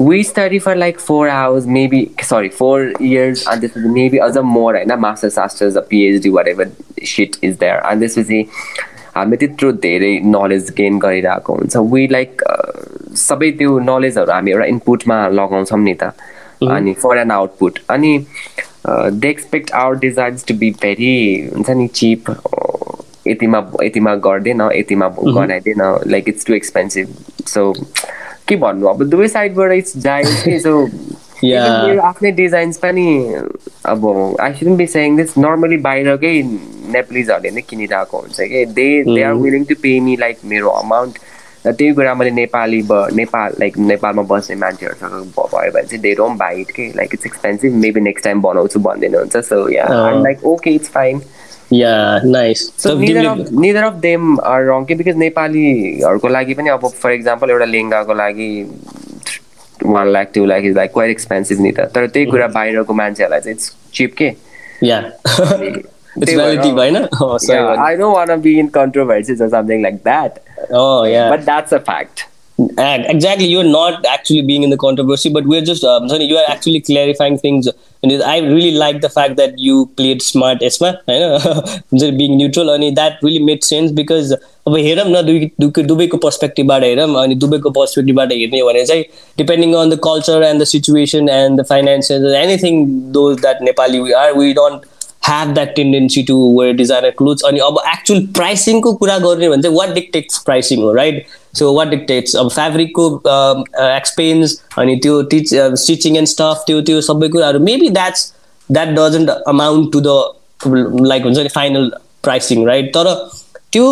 we study for like four hours maybe sorry four years अनि त्यसपछि मेबी अझ मोर होइन masters सास्टर्स PhD what ever shit is there अनि त्यसपछि हामीले त्यत्रो धेरै नलेज गेन गरिरहेको हुन्छ वी लाइक सबै त्यो नलेजहरू हामी एउटा इनपुटमा लगाउँछौँ नि त अनि फर एन आउटपुट अनि they expect our designs to be very हुन्छ नि चिप यतिमा यतिमा गर्दैन यतिमा गराइदिएन like it's too expensive so के भन्नु? अब दुवै साइडबाट इट्स जाइज सो आफ्नै डिजाइन्स पनि अब I shouldn't be saying this normally बाहिरकै नेप्लिजहरूले नै किनिरहेको हुन्छ कि? They they are willing to pay me like मेरो अमाउन्ट र त्यही कुरा मैले नेपाली ब नेपाल लाइक नेपालमा बस्ने मान्छेहरूसँग भयो भने चाहिँ धेरै बाइट के like it's expensive maybe next time बनाउँछु भनिदिनु हुन्छ. So yeah like okay it's fine neither of them are wrong कि बिकज नेपालीहरूको लागि पनि अब फर इक्जाम्पल एउटा लेङ्गाको लागि one lakh two lakh is like quite expensive नि त. तर त्यही कुरा बाहिरको मान्छेहरूलाई चाहिँ इट्स चिप के It's relative, right? Oh, sorry. Yeah, I don't want to be in controversies or something like that. Oh, yeah. But that's a fact. And exactly, you're not actually being in the controversy, but we're just um, sorry, you are actually clarifying things. And I really like the fact that you played smart, Esma, होइन being neutral, and that really made sense because अब हेरौँ न दुई दुबईको पर्सपेक्टिभबाट हेरौँ अनि दुबईको पर्सपेक्टिभबाट हेर्ने हो भने चाहिँ depending on the culture and the situation and the financial anything those that Nepali we are we don't have that tendency to wear designer clothes अनि अब एक्चुअल प्राइसिङको कुरा गर्ने भने चाहिँ वाट डिक्टेक्स प्राइसिङ हो राइट सो वाट डिक्टेक्स अब फेब्रिकको एक्सपेन्स अनि त्यो टिच स्टिचिङ एन्ड स्टफ त्यो त्यो सबै कुराहरू maybe that's that doesn't amount to the like हुन्छ नि फाइनल प्राइसिङ राइट तर त्यो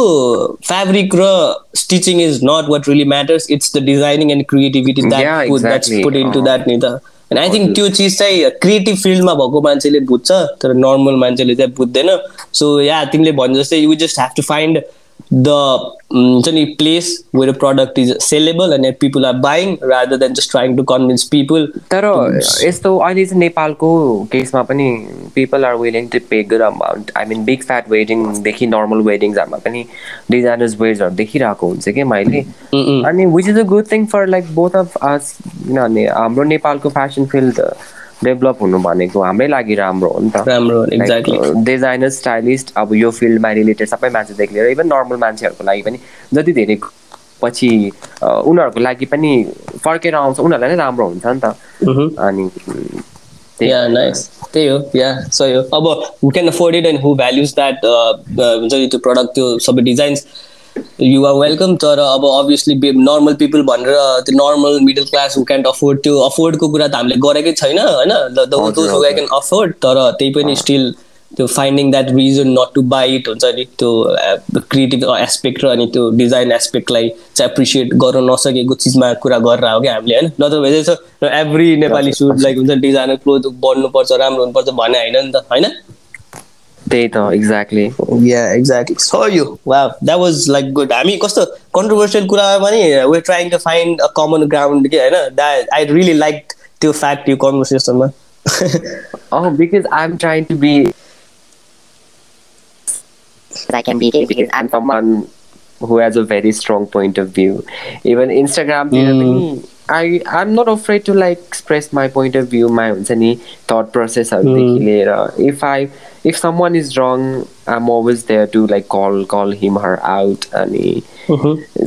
फेब्रिक र stitching is not what really matters it's the designing and creativity that that's put in to that नि त। अनि आई थिङ्क त्यो चिज चाहिँ क्रिएटिभ फिल्डमा भएको मान्छेले बुझ्छ तर नर्मल मान्छेले चाहिँ बुझ्दैन। सो या तिमीले भने जस्तै you just have to find the हुन्छ नि place where product is sellable and people are buying rather than just trying to convince people तर यस्तो अहिले चाहिँ नेपालको केसमा पनि people are willing to pay good amount I mean big fat वेडिङदेखि normal वेडिङ्सहरूमा पनि डिजाइनर्स वेयर्सहरू देखिरहेको हुन्छ कि मैले? अनि which is a good thing for like both of us किनभने हाम्रो नेपालको फेसन फिल्ड डेभलप हुनु भनेको हाम्रै लागि राम्रो हो नि त। राम्रो डिजाइनर स्टाइलिस्ट अब यो फिल्डमा रिलेटेड सबै मान्छेदेखि लिएर इभन नर्मल मान्छेहरूको लागि पनि जति धेरै पछि उनीहरूको लागि पनि फर्केर आउँछ उनीहरूलाई नै राम्रो हुन्छ नि त। अनि त्यही हो या सही हो। अब who can afford it and who values that हुन्छ नि त्यो प्रडक्ट त्यो सबै डिजाइन्स यु आर वेलकम तर अब अभियसली नर्मल पिपल भनेर त्यो normal middle class who can't afford त्यो अफोर्डको कुरा त हामीले गरेकै छैन होइन? क्यान अफोर्ड तर त्यही पनि स्टिल त्यो finding that reason not to buy it हुन्छ नि त्यो क्रिएटिभ एस्पेक्ट र अनि त्यो डिजाइन एस्पेक्टलाई चाहिँ एप्रिसिएट गर्न नसकेको चिजमा कुरा गरेर हो क्या हामीले होइन? नत्र भए चाहिँ एभ्री नेपाली सुट लाइक हुन्छ डिजाइनर क्लोथ बन्नुपर्छ राम्रो हुनुपर्छ भने होइन नि त होइन? त्यही त एक्ज्याक्टली या एक्ज्याक्टली सो यो वा द्याट वाज लाइक गुड हामी कस्तो कन्ट्रोभर्सियल कुरामा पनि we trying to find a common ground के होइन द्याट आई रियली लाइक त्यो फ्याक्ट यो कन्भर्सेसनमा oh because i'm trying to be I can be because I'm someone who has a very strong point of view. Even Instagram, mm. I I'm not afraid to like express my point of view, my thought process. Mm. If I if someone is wrong i'm always there to like call call him her out अनि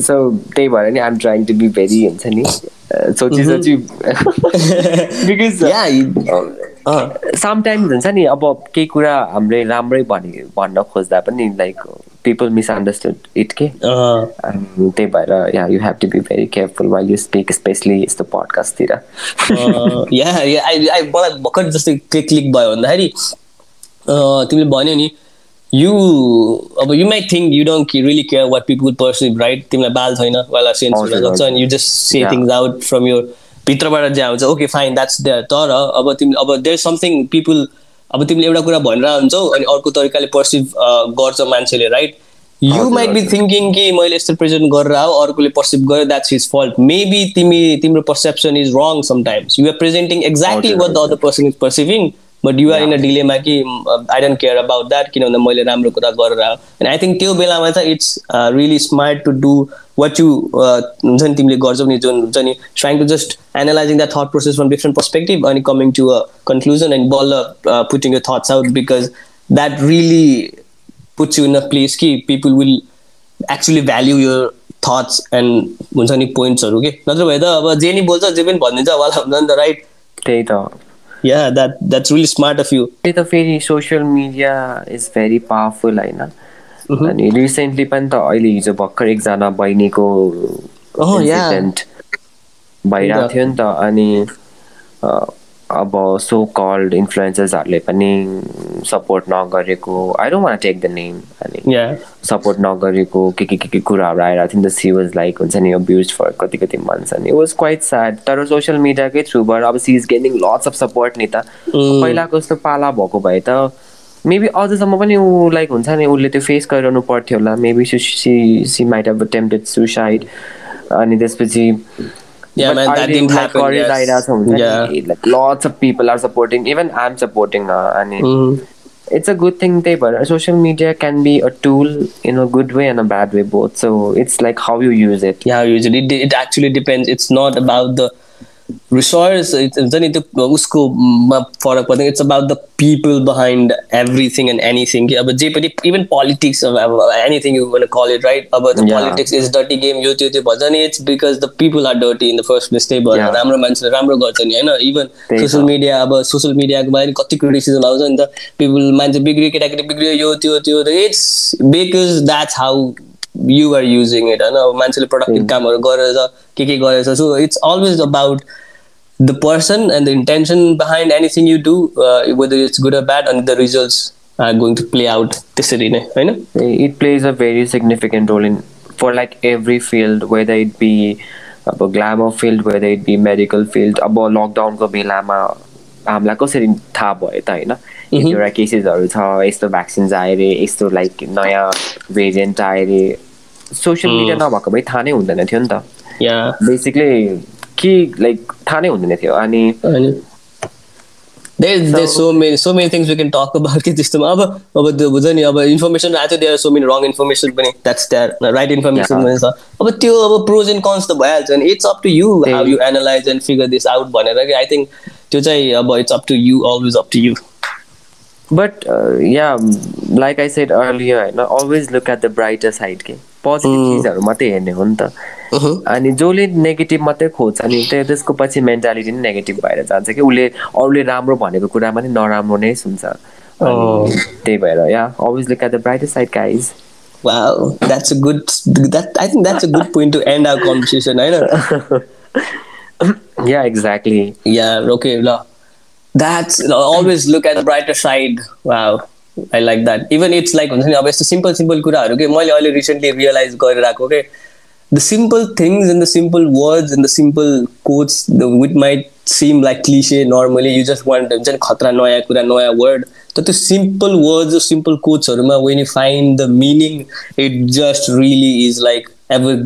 so त्यही भएर नि i'm trying to be very हुन्छ नि सोची सोची because sometimes हुन्छ नि अब केही कुरा हामीले राम्रै भने भन्न खोज्दा पनि लाइक पिपल मिसअन्डरस्टुड इट के त्यही भएर yeah you have to be very careful while you speak especially यस्तो पडकास्टतिर मलाई भर्खर जस्तै क्लिक भयो भन्दाखेरि तिमीले भन्यो नि यु अब you might think you don't really care what people perceive right तिमीलाई बाल छैन वाला सेन्स हुन सक्छ अनि you just say things out from your भित्रबाट जहाँ हुन्छ। ओके फाइन द्याट्स देयर तर अब तिमी अब देयर समथिङ पिपुल अब तिमीले एउटा कुरा भनेर हुन्छौ अनि अर्को तरिकाले पर्सिभ गर्छ मान्छेले right you might be thinking कि मैले यस्तो प्रेजेन्ट गरेर हो अर्कोले पर्सिभ गर्यो द्याट्स हिज फल्ट मेबी तिमी तिम्रो perception is wrong sometimes you are presenting exactly what the other person is perceiving but you're in a dilemma कि I don't care about that किनभने मैले राम्रो कुरा गरेर एन्ड आई थिङ्क त्यो बेलामा चाहिँ it's really smart to do what you हुन्छ नि तिमीले गर्छौ नि जुन हुन्छ नि trying to just analysing that thought process from different perspective अनि coming to a conclusion and बल्ल putting your thoughts out because that really puts you in a place कि people will actually value your thoughts and हुन्छ नि पोइन्ट्सहरू के नत्र भए त अब जे नि बोल्छ जे पनि भनिदिन्छ वाला हुन्छ नि त राइट त्यही त yeah that that's really smart of you. त फेरि social media is very powerful होइन अनि रिसेन्टली पनि त अहिले हिजो भर्खर एकजना बहिनीको भइरहेको थियो नि त अनि अब सो कल्ड इन्फ्लुएन्सर्सहरूले पनि सपोर्ट नगरेको I don't want take the name अनि सपोर्ट नगरेको के के के के कुराहरू आइरहेको थियो नि त सी वाज लाइक हुन्छ नि अब्युज फर कति कति मन्थ्स अनि वाज क्वाइट स्याड तर सोसियल मिडियाकै थ्रुबाट अब she is gaining lots of support नि त. पहिलाको जस्तो पाला भएको भए त मेबी अझसम्म पनि ऊ लाइक हुन्छ नि उसले त्यो फेस गरिरहनु पर्थ्यो होला maybe she she might have attempted suicide अनि त्यसपछि Yeah, man, that didn't happen. Yes. Yeah. Like lots of people are supporting. Even I'm supporting now. And mm-hmm. it's a good thing they but social media can be a tool in a good way and a bad way both so it's like how you use it yeah usually it, it actually depends it's not about the resource हुन्छ नि त्यो उसकोमा फरक पर्दैन it's about the people behind everything and anything कि अब जे पनि इभन पोलिटिक्स अब anything you want call it right अब पोलिटिक्स इज डर्टी गेम यो त्यो त्यो भन्छ नि it's because the people are dirty in the first place त्यही भएर राम्रो मान्छेले राम्रो गर्छ नि होइन इभन सोसियल मिडिया अब सोसियल मिडियाको बारे कति क्रिटिसिजम आउँछ नि त पिपल मान्छे बिग्रियो केटाकेटी बिग्रियो यो त्यो त्यो it's because that's how you are using it होइन? अब मान्छेले प्रोडक्टिभ कामहरू गरेर के के गरेछ? So it's always about the person and the intention behind anything you do whether it's good or bad अनि the results are going to play out त्यसरी नै होइन? It plays a very significant role in for like every field whether it be अब glamour field whether it be medical field अब लकडाउनको बेलामा हामीलाई कसरी थाहा भयो त होइन? एउटा केसेसहरू छ यस्तो भ्याक्सिन्स आयो अरे यस्तो लाइक नयाँ भेरिएन्ट आयो अरे सोसियल मिडिया नभएको भए थाहा नै हुँदैन थियो नि त। बेसिकली के लाइक थाहा नै हुँदैन थियो। अनि so many so many things we can talk about कि त्यस्तोमा। अब अब त्यो नि अब इन्फर्मेसन आएको थियो there so many wrong information पनि। द्याट्स द्याट राइट इन्फर्मेसन पनि छ। अब त्यो अब प्रोज एन्ड कन्स त भइहाल्छ नि। It's up to you how you analyse and figure this out भनेर कि आई थिङ्क त्यो चाहिँ अब it's up to you always up to you but yeah like I said earlier होइन always look at the brighter side के positive चिजहरू मात्रै हेर्ने हो नि त अनि जसले नेगेटिभ मात्रै खोज्छ अनि त्यो त्यसको पछि मेन्टालिटी नै नेगेटिभ भएर जान्छ कि उसले अरूले राम्रो भनेको कुरामा नि नराम्रो नै सुन्छ त्यही भएर yeah always look at the brighter side guys Wow, that's a good. That I think that's a good point to end our conversation. I know. yeah, exactly. Yeah. Okay. No. That's always look at the brighter side. Wow. I like that. Even it's like अब यस्तो simple simple कुराहरू के मैले अहिले recently realise गरिरहेको के the simple things and the simple words and the simple quotes the it might seem like cliche normally you just want हुन्छ नि खतरा नयाँ कुरा नयाँ वर्ड तर त्यो simple words simple कोट्सहरूमा when you find the meaning it just really is like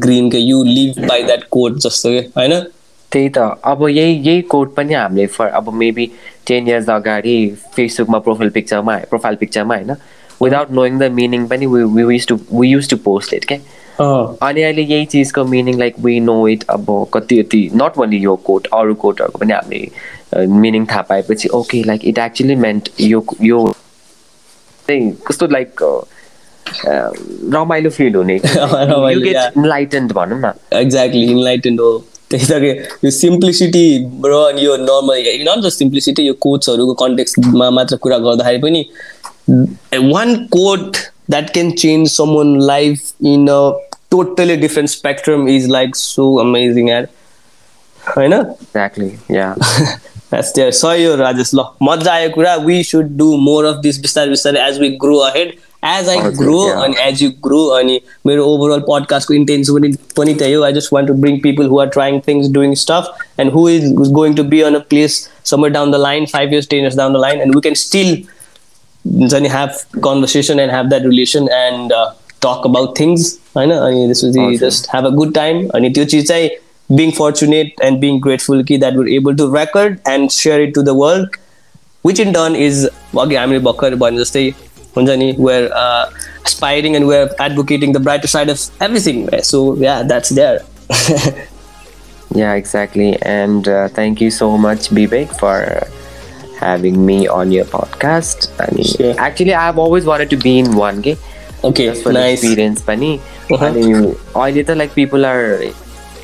evergreen के you live by that quote जस्तो कि होइन त्यही त। अब यही यही कोड पनि हामीले फर अब मेबी टेन इयर्स अगाडि फेसबुकमा प्रोफाइल पिक्चरमा प्रोफाइल पिक्चरमा होइन विदाउट नोइङ द मिनिङ पनि we use to we use to post it क्या अनि अहिले यही चिजको meaning like we know it अब कति कति नट ओन्ली यो कोट अरू कोटहरूको पनि हामीले मिनिङ थाहा पाएपछि okay like it actually meant यो यो चाहिँ कस्तो लाइक रमाइलो फिल हुने। भनौँ न। एक्ज्याक्टली इन्लाइटेन्ड हो। त्यही त यो सिम्प्लिसिटी र अनि यो नर्मल नट जस्ट सिम्प्लिसिटी यो कोट्सहरूको कन्टेक्समा मात्र कुरा गर्दाखेरि पनि one quote that can change someone life in a totally different spectrum is like so amazing at होइन एक्ज्याक्टली सही हो राजेश ल मजा आयो कुरा. We should do more of this बिस्तारै बिस्तारै as we grow ahead as I grow अनि एज यु ग्रो अनि मेरो ओभरअल पडकास्टको इन्टेन्सन पनि पनि त्यही हो. I just want to bring people who are trying things doing stuff and who is going to be on a place somewhere down the line five years ten years down the line and we can still हुन्छ नि have conversation and have that relation and talk about things होइन अनि त्यसपछि just have a good time अनि त्यो चिज चाहिँ being fortunate and being grateful कि that would able to record and share it to the world which in turn is अघि हामीले भर्खर भने जस्तै Honjani, we're uh, aspiring and we're advocating the brighter side of everything. So yeah, that's there. yeah, exactly. And uh, thank you so much, Bibek, for having me on your podcast. I mean, sure. actually, I've always wanted to be in one. Okay. Okay. Just for nice. experience, pani. Uh-huh. I mean, either like people are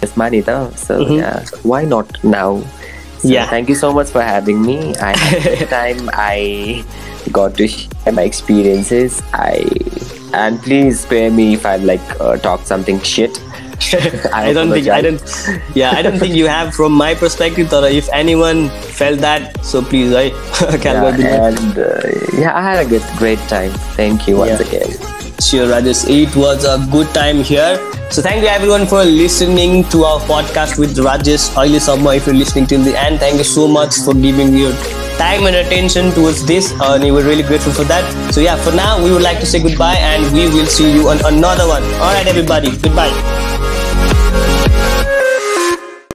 just money. So mm-hmm. yeah, why not now? So yeah. Thank you so much for having me. I, had a time I got to share my experiences. I and please spare me if I like uh, talk something shit. I, don't think I don't yeah I don't think you have from my perspective Tara, if anyone felt that so please I can yeah, and uh, yeah I had a good great time thank you once Yeah. again Sure, Rajesh. It was a good time here. So thank you everyone for listening to our podcast with Rajesh Oily Summer. If you're listening till the end, thank you so much for giving your time and attention towards this. And we're really grateful for that. So yeah, for now, we would like to say goodbye and we will see you on another one. All right, everybody. Goodbye.